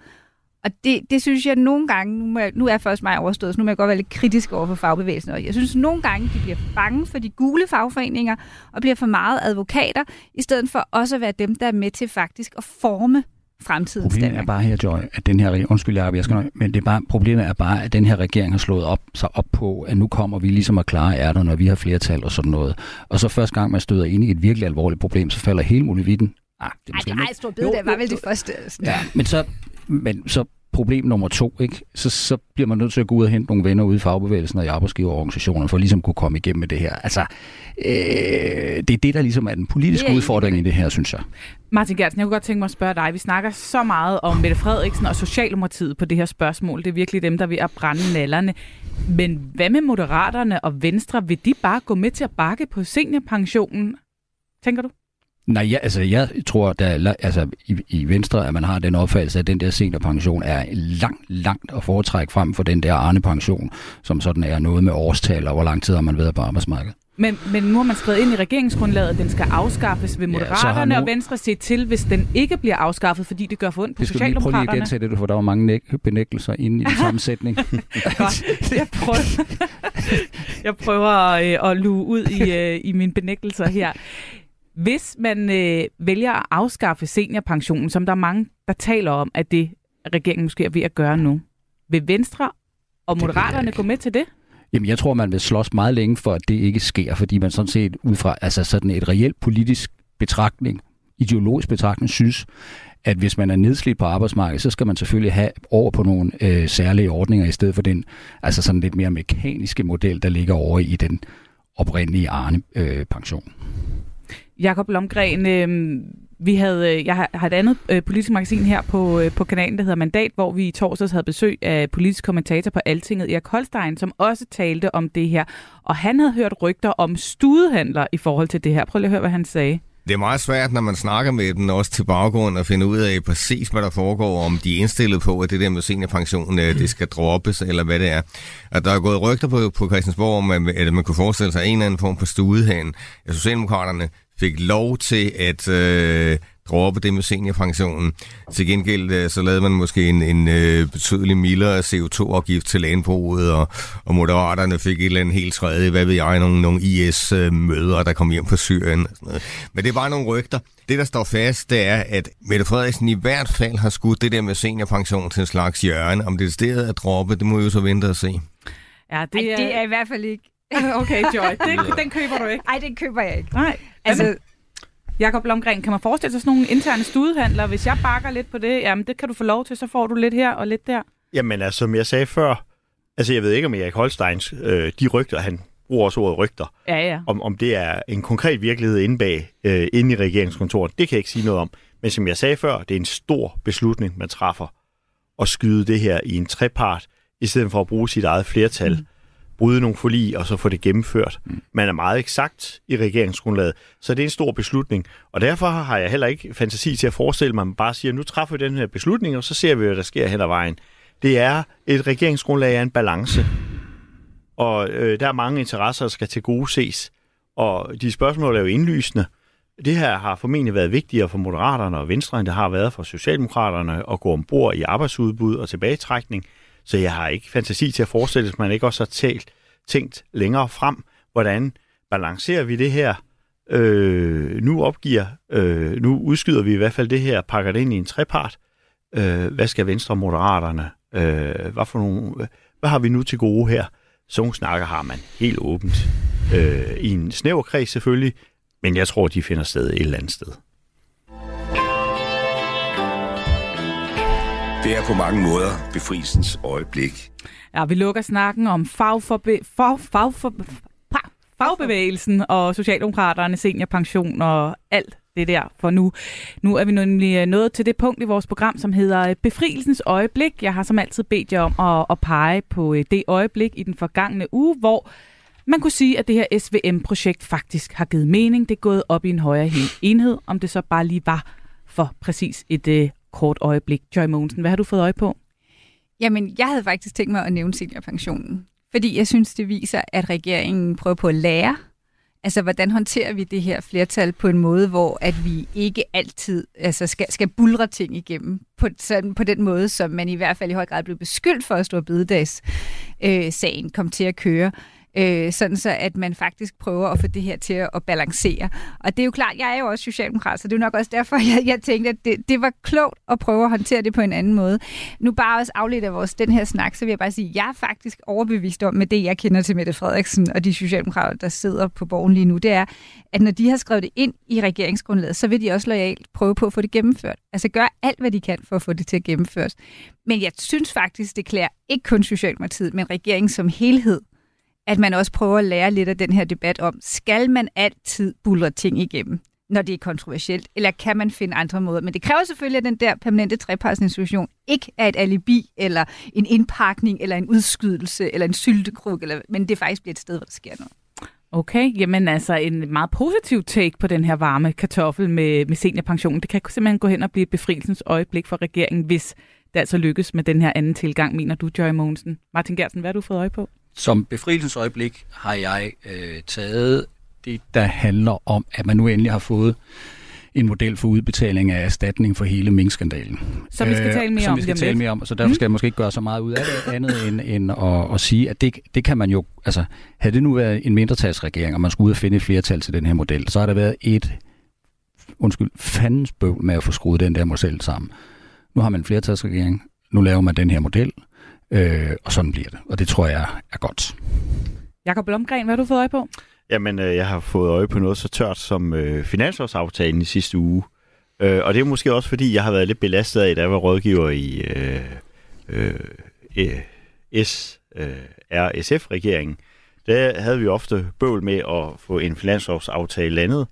Og det, det synes jeg nogle gange, nu, må jeg, nu er først mig overstået, så nu må jeg godt være lidt kritisk over for fagbevægelsen. Og jeg synes nogle gange, de bliver bange for de gule fagforeninger, og bliver for meget advokater, i stedet for også at være dem, der er med til faktisk at forme fremtidens Problemet er Danmark. bare her, Joy, at den her undskyld Jacob, jeg skal nok, men det er bare, problemet er bare, at den her regering har slået op, sig op på, at nu kommer vi ligesom at klare ærter, når vi har flertal og sådan noget. Og så første gang, man støder ind i et virkelig alvorligt problem, så falder hele muligheden. Ah, det er Ej, måske det lidt- ej, stor bid, det var vel det første. Sådan. Ja, men så, men så problem nummer to, ikke? Så, så bliver man nødt til at gå ud og hente nogle venner ude i fagbevægelsen og i arbejdsgiverorganisationerne, for ligesom at kunne komme igennem med det her. Altså, øh, det er det, der ligesom er den politiske er udfordring i det her, synes jeg. Martin Gertsen, jeg kunne godt tænke mig at spørge dig. Vi snakker så meget om Mette Frederiksen og Socialdemokratiet på det her spørgsmål. Det er virkelig dem, der er ved at brænde nallerne. Men hvad med Moderaterne og Venstre? Vil de bare gå med til at bakke på seniorpensionen? Tænker du? Nej, ja, altså jeg tror, der er, altså, i, i Venstre, at man har den opfattelse, at den der seniorpension er langt, langt at foretrække frem for den der Arne-pension, som sådan er noget med årstal, og hvor lang tid har man været på arbejdsmarkedet. Men, men nu har man skrevet ind i regeringsgrundlaget, at den skal afskaffes. Ja, har Moderaterne nu- og Venstre se til, hvis den ikke bliver afskaffet, fordi det gør for ondt på Det lige prøve lige at Socialdemokraterne? gentage det, for der var mange næk- benægtelser inde i den [laughs] sammensætning. Godt. Jeg prøver, [laughs] jeg prøver øh, at luge ud i, øh, i mine benægtelser her. Hvis man øh, vælger at afskaffe seniorpensionen, som der er mange, der taler om, at det regeringen måske er ved at gøre nu, vil Venstre og Moderaterne gå med til det? Jamen, jeg tror, man vil slås meget længe for, at det ikke sker, fordi man sådan set ud fra altså sådan et reelt politisk betragtning, ideologisk betragtning, synes, at hvis man er nedslidt på arbejdsmarkedet, så skal man selvfølgelig have over på nogle øh, særlige ordninger, i stedet for den altså sådan lidt mere mekaniske model, der ligger over i den oprindelige Arne-pension. Jakob Lomgren, øh, vi havde, øh, jeg har, et andet øh, politisk magasin her på, øh, på kanalen, der hedder Mandat, hvor vi i torsdags havde besøg af politisk kommentator på Altinget, Erik Holstein, som også talte om det her. Og han havde hørt rygter om studehandler i forhold til det her. Prøv lige at høre, hvad han sagde. Det er meget svært, når man snakker med dem, også til baggrund, at finde ud af præcis, hvad der foregår, om de er indstillet på, at det der med seniorpension, øh, det skal droppes, eller hvad det er. At der er gået rygter på, på Christiansborg om, at, at man kunne forestille sig en eller anden form for studehan. Socialdemokraterne fik lov til at øh, droppe det med seniorpensionen. Til gengæld øh, så lavede man måske en, en øh, betydelig mildere CO2-afgift til landbruget, og, og moderaterne fik et eller andet helt tredje, hvad ved jeg, nogle, nogle IS-møder, der kom hjem på Syrien. Og sådan noget. Men det er bare nogle rygter. Det, der står fast, det er, at Mette Frederiksen i hvert fald har skudt det der med seniorpension til en slags hjørne. Om det er stedet at droppe, det må vi jo så vente og se. Ja, Det, Ej, det er i hvert fald ikke. [laughs] Okay, Joy, [laughs] det, den køber du ikke. Ej, den køber jeg ikke. Nej. Altså, Jakob Lomgren, kan man forestille sig sådan nogle interne studehandler? Hvis jeg bakker lidt på det, jamen det kan du få lov til, så får du lidt her og lidt der. Jamen altså, som jeg sagde før, altså jeg ved ikke om Erik Holsteins, øh, de rygter, han bruger også ordet rygter, Ja, ja. om, om det er en konkret virkelighed inde bag, øh, inde i regeringskontoret, det kan jeg ikke sige noget om. Men som jeg sagde før, det er en stor beslutning, man træffer at skyde det her i en trepart, i stedet for at bruge sit eget flertal, mm. Bryde nogle forlig og så få det gennemført. Mm. Man er meget eksakt i regeringsgrundlaget, så det er en stor beslutning. Og derfor har jeg heller ikke fantasi til at forestille mig, at man bare siger, nu træffer vi den her beslutning, og så ser vi, hvad der sker hen ad vejen. Det er et regeringsgrundlag af en balance, og øh, der er mange interesser, der skal til gode ses. Og de spørgsmål er jo indlysende. Det her har formentlig været vigtigere for Moderaterne og Venstre, end det har været for Socialdemokraterne at gå ombord i arbejdsudbud og tilbagetrækning. Så jeg har ikke fantasi til at forestille, at man ikke også har talt, tænkt længere frem, hvordan balancerer vi det her. Øh, nu opgiver, øh, nu udskyder vi i hvert fald det her, pakker det ind i en trepart. Øh, hvad skal Venstre og Moderaterne? Øh, hvad, for nogle, hvad har vi nu til gode her? Sådan snakker har man helt åbent. Øh, I en snæver kreds selvfølgelig, men jeg tror, de finder sted et eller andet sted. Det er på mange måder befrielsens øjeblik. Ja, vi lukker snakken om fagforbe- fag, fagfor- fagbevægelsen og Socialdemokraterne, seniorpension og alt det der for nu. Nu er vi nemlig øh, nået til det punkt i vores program, som hedder øh, Befrielsens øjeblik. Jeg har som altid bedt jer om at, at pege på øh, det øjeblik i den forgangne uge, hvor man kunne sige, at det her SVM-projekt faktisk har givet mening. Det er gået op i en højere enhed, om det så bare lige var for præcis et øh, kort øjeblik. Joy Mogensen, hvad har du fået øje på? Jamen, jeg havde faktisk tænkt mig at nævne seniorpensionen. Fordi jeg synes, det viser, at regeringen prøver på at lære. Altså, hvordan håndterer vi det her flertal på en måde, hvor at vi ikke altid altså, skal, skal bulre ting igennem på, sådan, på den måde, som man i hvert fald i høj grad blev beskyldt for at stå bededags øh, sagen kom til at køre øh, sådan så at man faktisk prøver at få det her til at balancere. Og det er jo klart, jeg er jo også socialdemokrat, så det er jo nok også derfor, [laughs] jeg, jeg tænkte, at det, det var klogt at prøve at håndtere det på en anden måde. Nu bare også afledt af vores den her snak, så vil jeg bare sige, at jeg er faktisk overbevist om, med det jeg kender til Mette Frederiksen og de socialdemokrater, der sidder på borgen lige nu, det er, at når de har skrevet det ind i regeringsgrundlaget, så vil de også lojalt prøve på at få det gennemført. Altså gøre alt, hvad de kan for at få det til at gennemføres. Men jeg synes faktisk, det klæder ikke kun Socialdemokratiet, men regeringen som helhed, at man også prøver at lære lidt af den her debat om, skal man altid buller ting igennem, når det er kontroversielt, eller kan man finde andre måder? Men det kræver selvfølgelig, at den der permanente trepartsinstitution ikke er et alibi, eller en indpakning, eller en udskydelse, eller en syltekrug, eller, men det faktisk bliver et sted, hvor der sker noget. Okay, jamen altså en meget positiv take på den her varme kartoffel med, med seniorpensionen. Det kan simpelthen gå hen og blive et befrielsens øjeblik for regeringen, hvis det altså lykkes med den her anden tilgang, mener du, Joy Mogensen. Martin Gersen, hvad har du fået øje på? Som befrielsesøjeblik har jeg øh, taget det, der handler om, at man nu endelig har fået en model for udbetaling af erstatning for hele minkskandalen. Som vi skal tale mere øh, om. vi skal tale mere om, så derfor skal jeg måske ikke gøre så meget ud af det andet end, end at, at sige, at det, det kan man jo, altså havde det nu været en mindretalsregering, og man skulle ud og finde et flertal til den her model, så har der været et, undskyld, fandens bøvl med at få skruet den der model sammen. Nu har man en flertalsregering, nu laver man den her model, øh, og sådan bliver det. Og det tror jeg er godt. Jakob Blomgren, hvad har du fået øje på? Jamen, øh, jeg har fået øje på noget så tørt som øh, finansårsaftalen i sidste uge. Øh, og det er måske også, fordi jeg har været lidt belastet af, da jeg var rådgiver i øh, øh, øh, SRSF-regeringen. Der havde vi ofte bøvl med at få en finansårsaftale landet,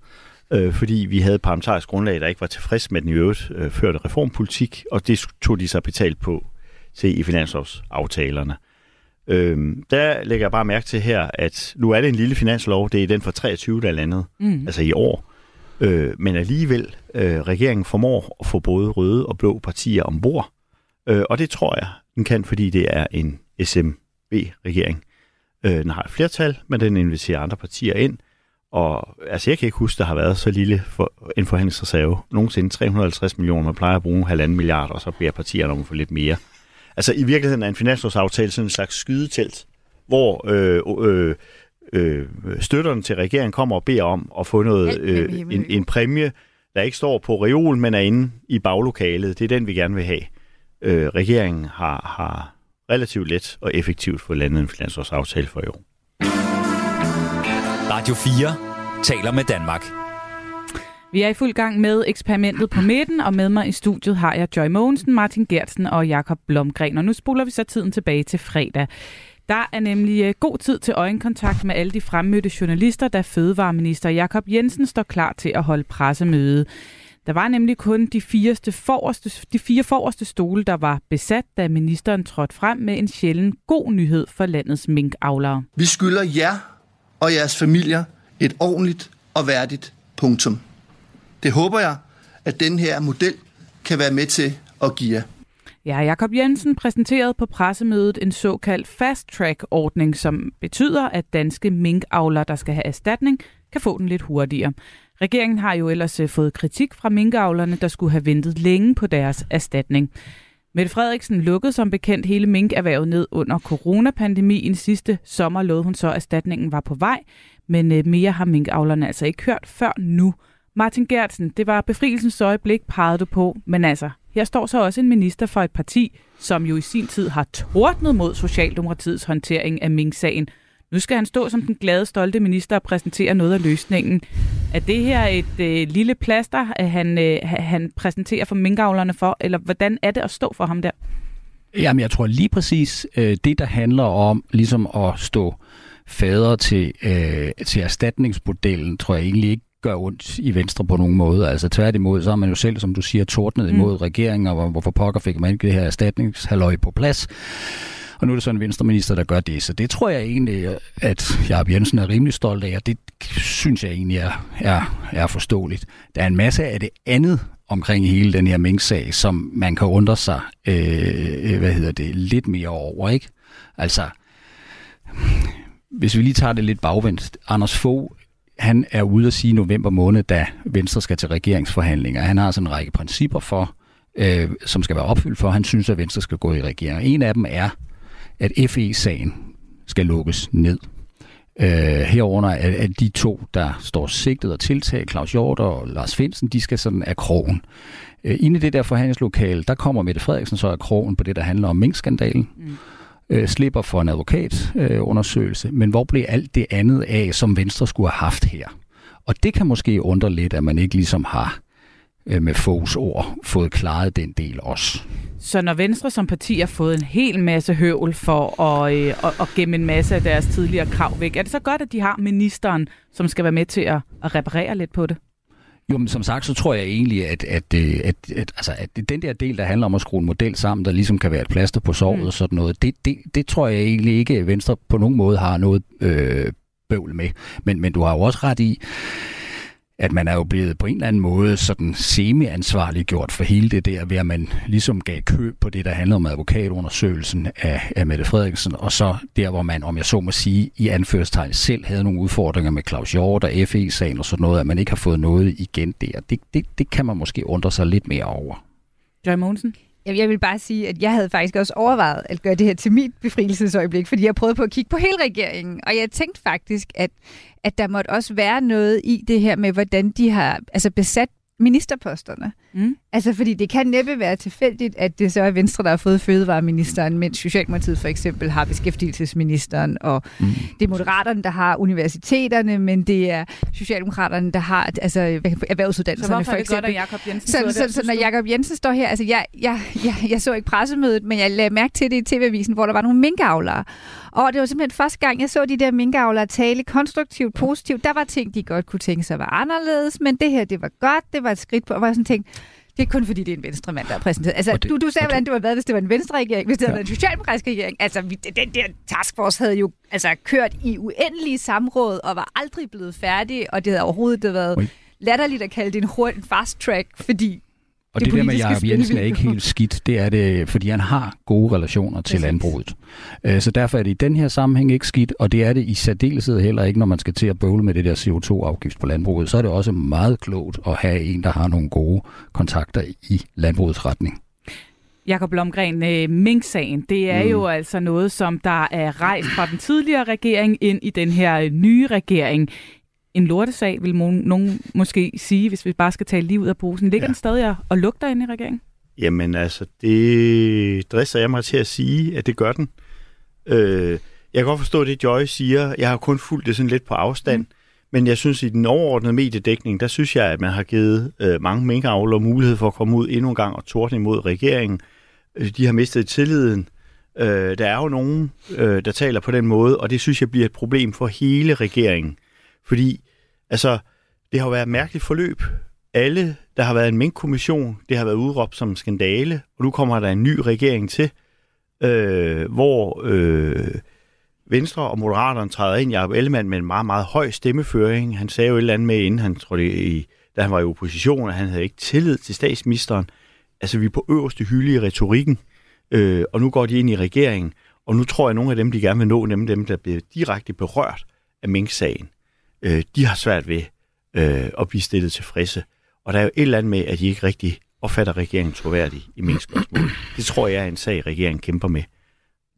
øh, fordi vi havde parlamentarisk grundlag, der ikke var tilfreds med den i øvrigt øh, førte reformpolitik, og det tog de sig betalt på til i finanslovsaftalerne. Øhm, der lægger jeg bare mærke til her, at nu er det en lille finanslov, det er den for 23, der er landet, mm. altså i år. Øh, men alligevel, øh, regeringen formår at få både røde og blå partier ombord. Øh, og det tror jeg, den kan, fordi det er en SMB-regering. Øh, den har et flertal, men den inviterer andre partier ind. Og altså, jeg kan ikke huske, der har været så lille for, en forhandlingsreserve. Nogensinde 350 millioner, man plejer at bruge halvanden milliard, og så beder partierne om at få lidt mere. Altså i virkeligheden er en finanslovsaftale sådan en slags skydetelt, hvor øh, øh, øh, støtterne til regeringen kommer og beder om at få noget, øh, en, en præmie, der ikke står på reol, men er inde i baglokalet. Det er den, vi gerne vil have. Øh, regeringen har, har relativt let og effektivt fået landet en finanslovsaftale for i år. Radio 4 taler med Danmark. Vi er i fuld gang med eksperimentet på midten, og med mig i studiet har jeg Joy Mogensen, Martin Gertsen og Jakob Blomgren. Og nu spoler vi så tiden tilbage til fredag. Der er nemlig øh, god tid til øjenkontakt med alle de fremmødte journalister, da fødevareminister Jakob Jensen står klar til at holde pressemøde. Der var nemlig kun de, fireste forreste, de fire forreste stole, der var besat, da ministeren trådte frem med en sjælden god nyhed for landets minkavlere. Vi skylder jer og jeres familier et ordentligt og værdigt punktum. Det håber jeg, at den her model kan være med til at give jer. Ja, Jakob Jensen præsenterede på pressemødet en såkaldt fast-track-ordning, som betyder, at danske minkavlere, der skal have erstatning, kan få den lidt hurtigere. Regeringen har jo ellers øh, fået kritik fra minkavlerne, der skulle have ventet længe på deres erstatning. Mette Frederiksen lukkede som bekendt hele minkerhvervet ned under coronapandemien. Sidste sommer lovede hun så, at erstatningen var på vej, men øh, mere har minkavlerne altså ikke hørt før nu. Martin Gertsen, det var befrielsens øjeblik, pegede du på, men altså, her står så også en minister for et parti, som jo i sin tid har tordnet mod Socialdemokratiets håndtering af Mink-sagen. Nu skal han stå som den glade, stolte minister og præsentere noget af løsningen. Er det her et øh, lille plaster, at han, øh, han præsenterer for minkavlerne for, eller hvordan er det at stå for ham der? Jamen, jeg tror lige præcis, øh, det der handler om ligesom at stå fader til, øh, til erstatningsmodellen, tror jeg egentlig ikke gør ondt i Venstre på nogen måde. Altså tværtimod, så har man jo selv, som du siger, tordnet imod mm. regeringen, og hvorfor pokker fik man ikke det her erstatningshalløj på plads. Og nu er det så en venstreminister, der gør det. Så det tror jeg egentlig, at Jacob Jensen er rimelig stolt af, og det synes jeg egentlig er, er, er forståeligt. Der er en masse af det andet omkring hele den her Mink-sag, som man kan undre sig øh, hvad hedder det, lidt mere over. ikke? Altså, hvis vi lige tager det lidt bagvendt. Anders Fogh han er ude at sige i november måned, da Venstre skal til regeringsforhandlinger. Han har sådan en række principper for, øh, som skal være opfyldt for, han synes, at Venstre skal gå i regering. En af dem er, at FE-sagen skal lukkes ned. Øh, herunder at, at de to, der står sigtet og tiltaget, Claus Hjort og Lars Finsen, de skal sådan af krogen. Øh, inde i det der forhandlingslokale, der kommer Mette Frederiksen så af krogen på det, der handler om minkskandalen. Mm. Øh, slipper for en advokatundersøgelse. Øh. Men hvor blev alt det andet af, som Venstre skulle have haft her? Og det kan måske undre lidt, at man ikke ligesom har øh, med Fogs ord fået klaret den del også. Så når Venstre som parti har fået en hel masse høvl for at, øh, at, at gemme en masse af deres tidligere krav væk, er det så godt, at de har ministeren, som skal være med til at, at reparere lidt på det? Jo, men som sagt, så tror jeg egentlig, at, at, øh, at, at, altså, at den der del, der handler om at skrue en model sammen, der ligesom kan være et plaster på såret mm. og sådan noget, det, det, det tror jeg egentlig ikke, at Venstre på nogen måde har noget øh, bøvl med. Men, men du har jo også ret i, at man er jo blevet på en eller anden måde sådan semi-ansvarlig gjort for hele det der, ved at man ligesom gav køb på det, der handler om advokatundersøgelsen af, af Mette Frederiksen, og så der, hvor man, om jeg så må sige, i anførstegn selv havde nogle udfordringer med Claus Hjort og FE-sagen og sådan noget, at man ikke har fået noget igen der. Det, det, det kan man måske undre sig lidt mere over. Joy Mogensen? Jeg vil bare sige, at jeg havde faktisk også overvejet at gøre det her til mit befrielsesøjeblik, fordi jeg prøvede på at kigge på hele regeringen, og jeg tænkte faktisk, at, at der måtte også være noget i det her med, hvordan de har altså besat ministerposterne. Mm. Altså, fordi det kan næppe være tilfældigt, at det så er Venstre, der har fået fødevareministeren, mens Socialdemokratiet for eksempel har beskæftigelsesministeren, og mm. det er Moderaterne, der har universiteterne, men det er Socialdemokraterne, der har altså, erhvervsuddannelserne. Så hvorfor er det godt, at Jacob Jensen så, så, så, så, når Jacob Jensen står her, altså jeg, jeg, jeg, jeg så ikke pressemødet, men jeg lagde mærke til det i TV-avisen, hvor der var nogle minkavlere. Og det var simpelthen første gang, jeg så de der minkavlere tale konstruktivt, positivt. Der var ting, de godt kunne tænke sig var anderledes, men det her, det var godt, det var et skridt på, og var sådan tænkt, det er kun fordi, det er en venstre mand, der er præsenteret. Altså, det, du, du sagde, hvordan det var været, hvis det var en venstre regering, hvis det ja. havde været en socialdemokratisk regering. Altså, vi, den der taskforce havde jo altså, kørt i uendelige samråd og var aldrig blevet færdig, og det havde overhovedet det været latterligt at kalde det en, hurtig, fast track, fordi og det, det der med Jacob Jensen er ikke helt skidt, det er det, fordi han har gode relationer til Præcis. landbruget. Øh, så derfor er det i den her sammenhæng ikke skidt, og det er det i særdeleshed heller ikke, når man skal til at bøvle med det der CO2-afgift på landbruget. Så er det også meget klogt at have en, der har nogle gode kontakter i landbrugets retning. Jakob Blomgren, øh, Mink-sagen, det er mm. jo altså noget, som der er rejst fra den tidligere regering ind i den her nye regering en lortesag, vil nogen måske sige, hvis vi bare skal tale lige ud af posen. Ligger ja. den stadig og lugter inde i regeringen? Jamen altså, det dresser jeg mig til at sige, at det gør den. Øh, jeg kan godt forstå det, Joy siger. Jeg har kun fulgt det sådan lidt på afstand. Mm. Men jeg synes, i den overordnede mediedækning, der synes jeg, at man har givet øh, mange minkavlere mulighed for at komme ud endnu en gang og tordne imod regeringen. Øh, de har mistet tilliden. Øh, der er jo nogen, øh, der taler på den måde, og det synes jeg bliver et problem for hele regeringen. Fordi Altså, det har været et mærkeligt forløb. Alle, der har været en minkkommission, det har været udråbt som skandale, og nu kommer der en ny regering til, øh, hvor øh, Venstre og Moderaterne træder ind. Jacob Ellemann med en meget, meget høj stemmeføring. Han sagde jo et eller andet med, inden han, trådte i, da han var i opposition, at han havde ikke tillid til statsministeren. Altså, vi er på øverste hylde i retorikken, øh, og nu går de ind i regeringen, og nu tror jeg, at nogle af dem, de gerne vil nå, nemlig dem, der bliver direkte berørt af Mink-sagen, øh, de har svært ved øh, at blive stillet tilfredse. Og der er jo et eller andet med, at de ikke rigtig opfatter regeringen troværdig i menneskespørgsmål. Det tror jeg er en sag, regeringen kæmper med.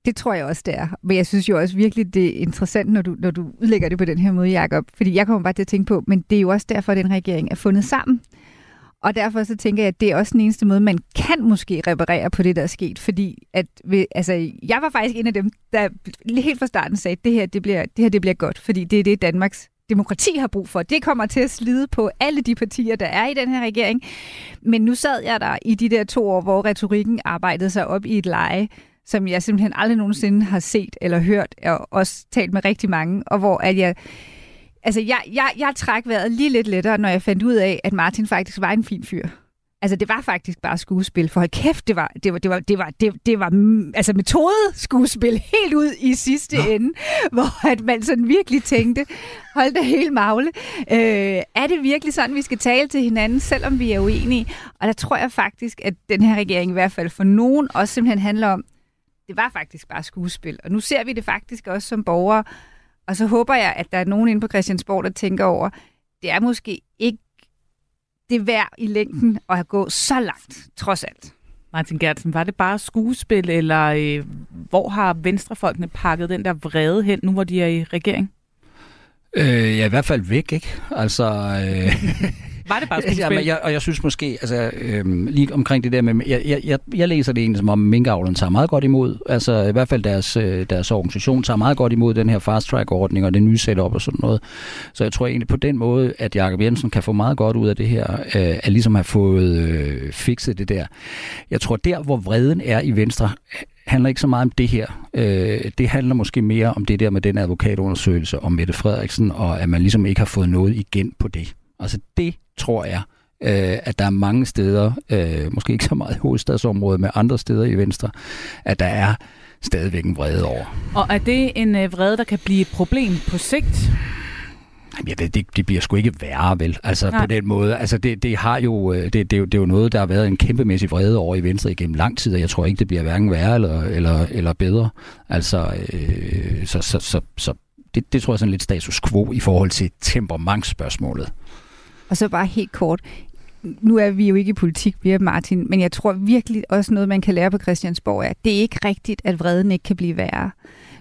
Det tror jeg også, det er. Men jeg synes jo også virkelig, det er interessant, når du, når du udlægger det på den her måde, Jacob. Fordi jeg kommer bare til at tænke på, men det er jo også derfor, at den regering er fundet sammen. Og derfor så tænker jeg, at det er også den eneste måde, man kan måske reparere på det, der er sket. Fordi at, ved, altså, jeg var faktisk en af dem, der helt fra starten sagde, at det her, det bliver, det her det bliver godt. Fordi det er det, Danmarks demokrati har brug for. Det kommer til at slide på alle de partier, der er i den her regering. Men nu sad jeg der i de der to år, hvor retorikken arbejdede sig op i et leje, som jeg simpelthen aldrig nogensinde har set eller hørt, og også talt med rigtig mange, og hvor at jeg... Altså, jeg, jeg, jeg træk vejret lige lidt lettere, når jeg fandt ud af, at Martin faktisk var en fin fyr. Altså, det var faktisk bare skuespil, for hold kæft, det var, det var, det var, det var, det, det var altså metodeskuespil [laughs] helt ud i sidste Nå. ende, hvor at man sådan virkelig tænkte, hold da helt magle. Øh, er det virkelig sådan, vi skal tale til hinanden, selvom vi er uenige? Og der tror jeg faktisk, at den her regering i hvert fald for nogen også simpelthen handler om, det var faktisk bare skuespil. Og nu ser vi det faktisk også som borgere, og så håber jeg, at der er nogen inde på Christiansborg, der tænker over, det er måske ikke det værd i længden at have gået så langt, trods alt. Martin Gertsen, var det bare skuespil, eller øh, hvor har venstrefolkene pakket den der vrede hen, nu hvor de er i regering? Øh, ja, i hvert fald væk, ikke? Altså... Øh... [laughs] Var det bare skuespil? [laughs] ja, men jeg, og jeg synes måske, altså øhm, lige omkring det der med, jeg, jeg, jeg, jeg læser det egentlig som om minkavlerne tager meget godt imod, altså i hvert fald deres, øh, deres organisation tager meget godt imod den her fast track ordning og det nye setup og sådan noget. Så jeg tror egentlig på den måde, at Jakob Jensen kan få meget godt ud af det her, øh, at ligesom have fået øh, fikset det der. Jeg tror der, hvor vreden er i Venstre, handler ikke så meget om det her. Øh, det handler måske mere om det der med den advokatundersøgelse om Mette Frederiksen, og at man ligesom ikke har fået noget igen på det. Altså det tror jeg, øh, at der er mange steder, øh, måske ikke så meget i hovedstadsområdet, men andre steder i Venstre, at der er stadigvæk en vrede over. Og er det en øh, vrede, der kan blive et problem på sigt? Jamen, ved, det, det bliver sgu ikke værre, vel? Altså Nej. på den måde. Altså det, det har jo, det, det, det, er jo noget, der har været en kæmpemæssig vrede over i Venstre igennem lang tid, og jeg tror ikke, det bliver hverken værre eller, eller, eller bedre. Altså, øh, så, så, så, så det, det tror jeg er sådan lidt status quo i forhold til temperamentsspørgsmålet. Og så bare helt kort. Nu er vi jo ikke i politik, vi er Martin, men jeg tror virkelig også noget, man kan lære på Christiansborg er, at det er ikke rigtigt, at vreden ikke kan blive værre.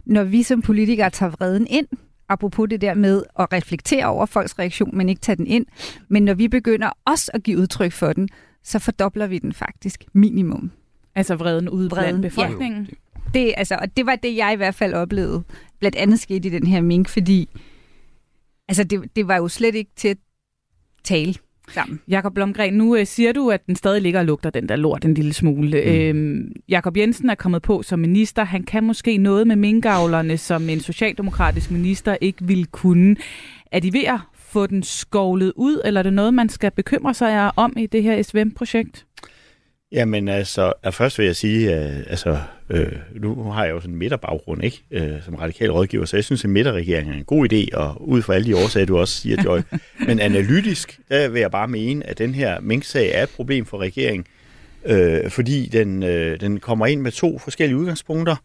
Når vi som politikere tager vreden ind, apropos det der med at reflektere over folks reaktion, men ikke tage den ind, men når vi begynder også at give udtryk for den, så fordobler vi den faktisk minimum. Altså vreden ude blandt befolkningen? Ja. Det, altså, og det var det, jeg i hvert fald oplevede. Blandt andet skete i den her mink, fordi altså, det, det var jo slet ikke til at tale sammen. Jakob Blomgren, nu øh, siger du, at den stadig ligger og lugter den der lort en lille smule. Mm. Øhm, Jakob Jensen er kommet på som minister. Han kan måske noget med minkavlerne, som en socialdemokratisk minister ikke ville kunne. Er de ved at få den skovlet ud, eller er det noget, man skal bekymre sig om i det her SVM-projekt? Jamen altså, først vil jeg sige, at altså, øh, nu har jeg jo sådan en midterbaggrund, ikke? Øh, som radikal rådgiver, så jeg synes, at midterregeringen er en god idé, og ud fra alle de årsager, du også siger, Joy. [laughs] Men analytisk, der vil jeg bare mene, at den her minksag er et problem for regeringen, øh, fordi den, øh, den kommer ind med to forskellige udgangspunkter.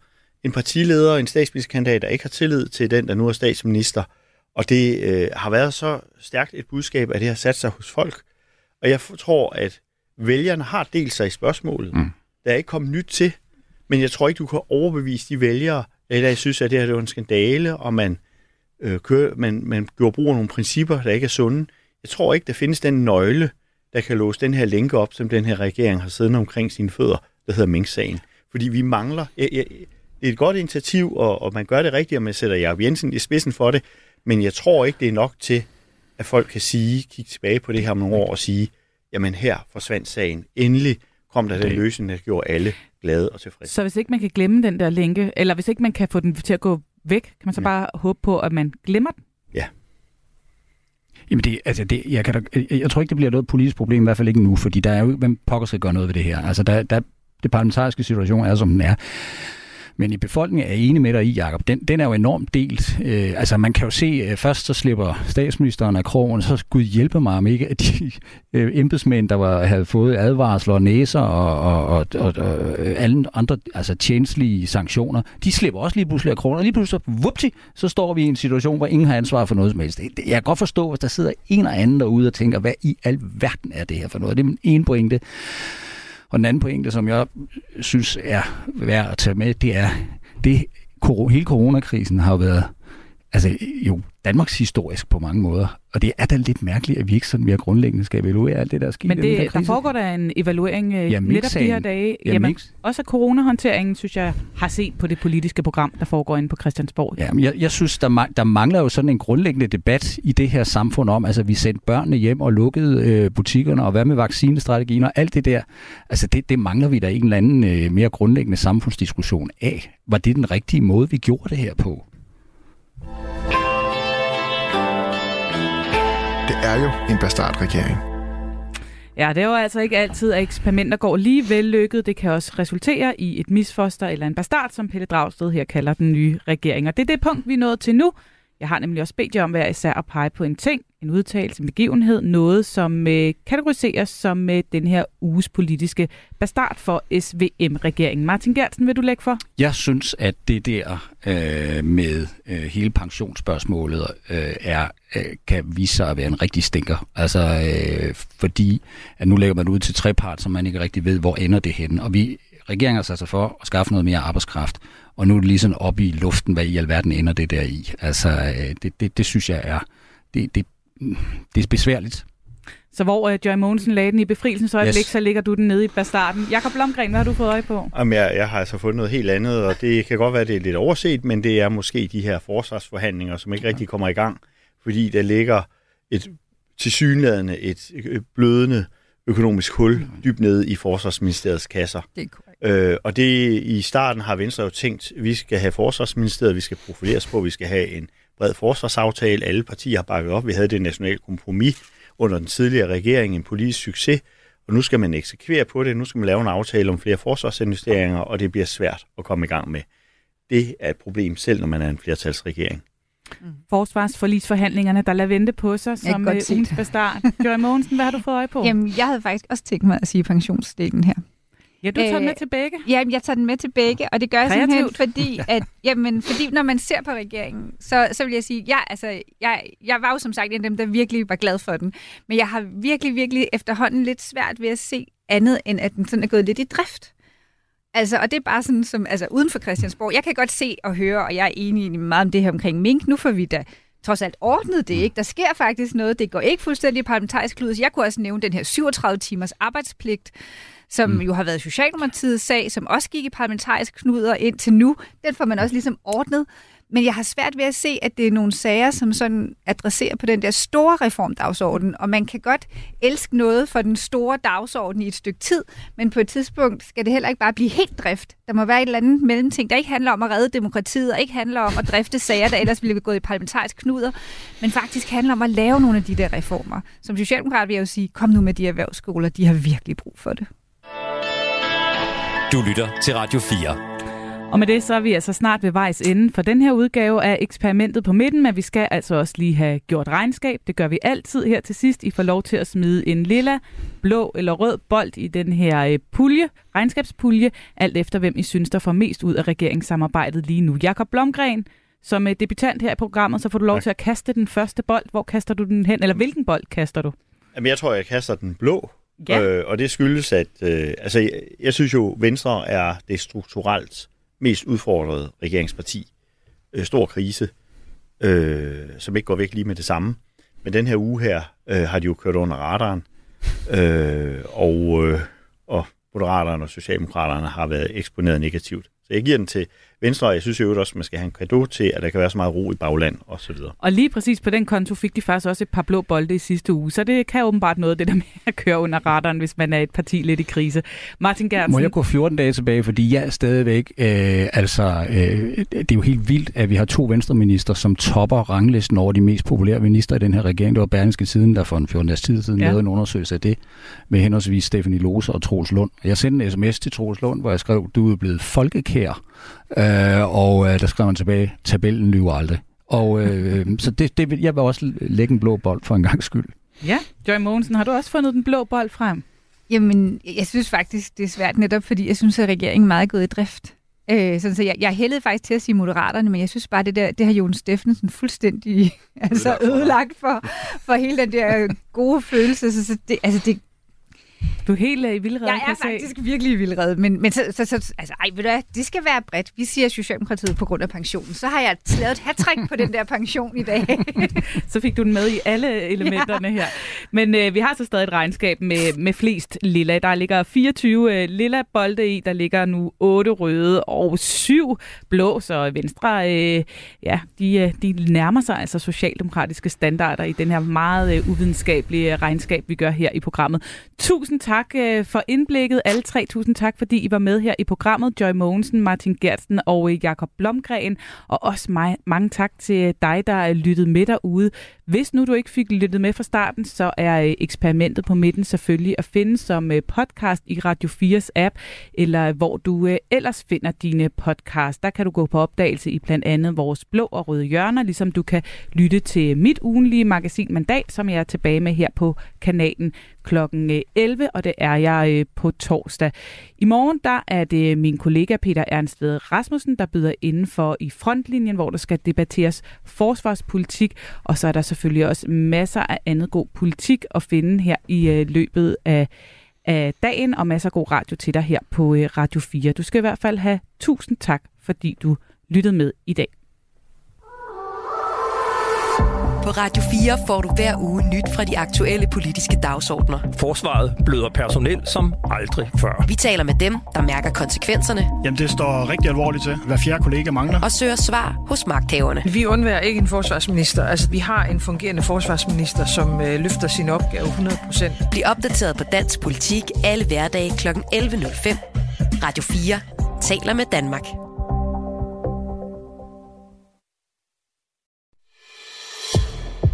En partileder og en statsministerkandidat, der ikke har tillid til den, der nu er statsminister. Og det øh, har været så stærkt et budskab, at det har sat sig hos folk. Og jeg tror, at vælgerne har delt sig i spørgsmålet. Mm. Der er ikke kommet nyt til, men jeg tror ikke, du kan overbevise de vælgere, eller jeg synes, at det her det var en skandale, og man, øh, kører, man, man gjorde brug af nogle principper, der ikke er sunde. Jeg tror ikke, der findes den nøgle, der kan låse den her lænke op, som den her regering har siddet omkring sine fødder, der hedder Mink-sagen. Fordi vi mangler... Jeg, jeg, det er et godt initiativ, og, og man gør det rigtigt, og man sætter Jacob Jensen i spidsen for det, men jeg tror ikke, det er nok til, at folk kan sige, kigge tilbage på det her om nogle år og sige, jamen her forsvandt sagen. Endelig kom der den løsning, der gjorde alle glade og tilfredse. Så hvis ikke man kan glemme den der lænke, eller hvis ikke man kan få den til at gå væk, kan man så ja. bare håbe på, at man glemmer den? Ja. Jamen det, altså det, jeg, kan da, jeg, jeg tror ikke, det bliver noget politisk problem, i hvert fald ikke nu, fordi der er jo, hvem pokker skal gøre noget ved det her. Altså der, der, det parlamentariske situation er, som den er. Men i befolkningen er enig med dig i, Jacob. Den, den er jo enormt delt. Øh, altså man kan jo se, at først så slipper statsministeren af krogen, så Gud hjælpe mig om ikke, at de [laughs] øh, embedsmænd, der var, havde fået advarsler og næser og, og, og, og, og øh, alle andre altså tjenestlige sanktioner, de slipper også lige pludselig af krogen, og lige pludselig så, vupti, så står vi i en situation, hvor ingen har ansvar for noget som helst. Jeg kan godt forstå, hvis der sidder en og anden derude og tænker, hvad i al verden er det her for noget? Det er min ene pointe. Og den anden pointe, som jeg synes er værd at tage med, det er, det hele coronakrisen har været altså jo Danmarks historisk på mange måder. Og det er da lidt mærkeligt, at vi ikke sådan mere grundlæggende skal evaluere alt det, der er sket. Men det, der foregår der en evaluering øh, ja, netop de her dage. Ja, Jamen, også coronahåndteringen, synes jeg, har set på det politiske program, der foregår inde på Christiansborg. Ja, jeg, jeg synes, der, der mangler jo sådan en grundlæggende debat i det her samfund om, altså vi sendte børnene hjem og lukkede øh, butikkerne, og hvad med vaccinestrategien og alt det der. Altså det, det mangler vi da en eller anden øh, mere grundlæggende samfundsdiskussion af. Var det den rigtige måde, vi gjorde det her på? Det er jo en bastardregering. Ja, det er jo altså ikke altid, at eksperimenter går lige vellykket. Det kan også resultere i et misfoster eller en bastard, som Pelle Dragsted her kalder den nye regering. Og det er det punkt, vi er nået til nu. Jeg har nemlig også bedt jer om hver især at pege på en ting, en udtalelse, en begivenhed, noget som øh, kategoriseres som øh, den her uges politiske bastard for SVM-regeringen. Martin Gertsen, vil du lægge for? Jeg synes, at det der øh, med øh, hele pensionsspørgsmålet øh, er, øh, kan vise sig at være en rigtig stinker. Altså, øh, fordi at nu lægger man ud til trepart, som man ikke rigtig ved, hvor ender det henne. Og vi regeringen har sat sig for at skaffe noget mere arbejdskraft. Og nu er det lige sådan op i luften, hvad i alverden ender det der i. Altså, øh, det, det, det synes jeg er, det, det, det er besværligt. Så hvor uh, Joy Mogensen lagde den i befrielsens øjeblik, Yes. så ligger du den nede i bastarden. Jakob Blomgren, hvad har du fået øje på? Jamen, jeg, jeg har altså fundet noget helt andet, og det kan godt være, det er lidt overset, men det er måske de her forsvarsforhandlinger, som ikke rigtig kommer i gang, fordi der ligger et tilsyneladende et øh, blødende økonomisk hul dybt nede i Forsvarsministeriets kasser. Det er korrekt. Øh, og det i starten har Venstre jo tænkt, at vi skal have Forsvarsministeriet, vi skal profileres på, vi skal have en bred forsvarsaftale. Alle partier har bakket op. Vi havde det nationale kompromis under den tidligere regering, en politisk succes. Og nu skal man eksekvere på det. Nu skal man lave en aftale om flere forsvarsinvesteringer, og det bliver svært at komme i gang med. Det er et problem, selv når man er en flertalsregering. Forsvarsforlisforhandlingerne, der lader vente på sig som ugens det. bastard. Joy Mogensen, hvad har du fået øje på? [laughs] Jamen, jeg havde faktisk også tænkt mig at sige pensionsdelen her. Ja, du tager den øh, med til begge. Ja, jeg tager den med til begge, og det gør jeg Kreativt. simpelthen, fordi, [laughs] at, jamen, fordi når man ser på regeringen, så, så vil jeg sige, jeg, altså, jeg, jeg var jo som sagt en af dem, der virkelig var glad for den, men jeg har virkelig, virkelig efterhånden lidt svært ved at se andet, end at den sådan er gået lidt i drift. Altså, og det er bare sådan som, altså uden for Christiansborg. Jeg kan godt se og høre, og jeg er enig meget om det her omkring mink. Nu får vi da trods alt ordnet det, ikke? Der sker faktisk noget. Det går ikke fuldstændig parlamentarisk klud. Jeg kunne også nævne den her 37 timers arbejdspligt, som mm. jo har været Socialdemokratiets sag, som også gik i parlamentarisk knuder indtil nu. Den får man også ligesom ordnet. Men jeg har svært ved at se, at det er nogle sager, som sådan adresserer på den der store reformdagsorden. Og man kan godt elske noget for den store dagsorden i et stykke tid, men på et tidspunkt skal det heller ikke bare blive helt drift. Der må være et eller andet mellemting, der ikke handler om at redde demokratiet, og ikke handler om at drifte sager, der ellers ville gå i parlamentarisk knuder, men faktisk handler om at lave nogle af de der reformer. Som socialdemokrat vil jeg jo sige, kom nu med de erhvervsskoler, de har virkelig brug for det. Du lytter til Radio 4. Og med det så er vi altså snart ved vejs ende for den her udgave af eksperimentet på midten, men vi skal altså også lige have gjort regnskab. Det gør vi altid her til sidst. I får lov til at smide en lilla, blå eller rød bold i den her øh, pulje, regnskabspulje, alt efter hvem I synes, der får mest ud af regeringssamarbejdet lige nu. Jakob Blomgren, som er debutant her i programmet, så får du lov Tak. til at kaste den første bold. Hvor kaster du den hen, eller hvilken bold kaster du? Jamen, jeg tror, jeg kaster den blå. Ja. Øh, og det skyldes, at øh, altså, jeg, jeg synes jo, Venstre er det strukturelt mest udfordrede regeringsparti. Øh, stor krise, øh, som ikke går væk lige med det samme. Men den her uge her øh, har de jo kørt under radaren. Øh, og, øh, og Moderaterne og Socialdemokraterne har været eksponeret negativt. Så jeg giver den til Venstre, og jeg synes jo også, at man skal have en kado til, at der kan være så meget ro i bagland og så videre. Og lige præcis på den konto fik de faktisk også et par blå bolde i sidste uge, så det kan åbenbart noget, det der med at køre under radaren, hvis man er et parti lidt i krise. Martin Gertsen. Må jeg gå 14 dage tilbage, fordi jeg er stadigvæk, øh, altså, øh, det er jo helt vildt, at vi har to venstreminister, som topper ranglisten over de mest populære minister i den her regering. Det var Berlingske Tiden, der for en 14 dages tid siden Ja. lavede en undersøgelse af det, med henholdsvis Stefanie Lose og Troels Lund. Jeg sendte en sms til Troels Lund, hvor jeg skrev, du er blevet folkekær, øh, og øh, der skrev han tilbage, tabellen lyver aldrig. Og øh, så det, det, vil- jeg vil også lægge en blå bold for en gang skyld. Ja, Joy Mogensen, har du også fundet den blå bold frem? Jamen, jeg synes faktisk, det er svært netop, fordi jeg synes, at regeringen er meget gået i drift. Øh, sådan, så jeg, jeg hældede faktisk til at sige moderaterne, men jeg synes bare, det der, det har Jon Steffensen fuldstændig [laughs] altså, ødelagt for, for hele den der gode følelse. Så, så det, altså, det, Du er helt øh, i vildrede, jeg er jeg se. faktisk virkelig i vildrede, men, men så, så, så, altså, ej, ved du hvad, det skal være bredt. Vi siger Socialdemokratiet på grund af pensionen. Så har jeg lavet et hat på den der pension i dag. [laughs] Så fik du den med i alle elementerne ja. her. Men øh, vi har så stadig et regnskab med, med flest lilla. Der ligger 24 øh, lilla bolde i, der ligger nu 8 røde og 7 blå, så Venstre, øh, ja, de, øh, de nærmer sig altså socialdemokratiske standarder i den her meget øh, uvidenskabelige regnskab, vi gør her i programmet. Tusind tak øh, for indblikket, alle tre. Tusind tak, fordi I var med her i programmet. Joy Mogensen, Martin Gertsen og øh, Jakob Blomgren. Og også mig, mange tak til øh, dig, der øh, er lyttet med derude. Hvis nu du ikke fik lyttet med fra starten, så er øh, eksperimentet på midten selvfølgelig at finde som øh, podcast i Radio 4's app, eller hvor du øh, ellers finder dine podcast. Der kan du gå på opdagelse i blandt andet vores blå og røde hjørner, ligesom du kan lytte til mit ugenlige magasin Mandat, som jeg er tilbage med her på kanalen klokken øh, 11, og det er jeg øh, på torsdag. I morgen der er det min kollega Peter Ernst Ved Rasmussen, der byder indenfor i frontlinjen, hvor der skal debatteres forsvarspolitik, og så er der selvfølgelig også masser af andet god politik at finde her i øh, løbet af af dagen, og masser af god radio til dig her på Radio 4. Du skal i hvert fald have tusind tak fordi du lyttede med i dag. På Radio 4 får du hver uge nyt fra de aktuelle politiske dagsordner. Forsvaret bløder personel som aldrig før. Vi taler med dem, der mærker konsekvenserne. Jamen, det står rigtig alvorligt til. Hver fjerde kollega mangler. Og søger svar hos magthaverne. Vi undværer ikke en forsvarsminister. Altså, vi har en fungerende forsvarsminister, som øh, løfter sin opgave 100%. Bliv opdateret på dansk politik alle hverdage kl. 11.05. Radio 4 taler med Danmark.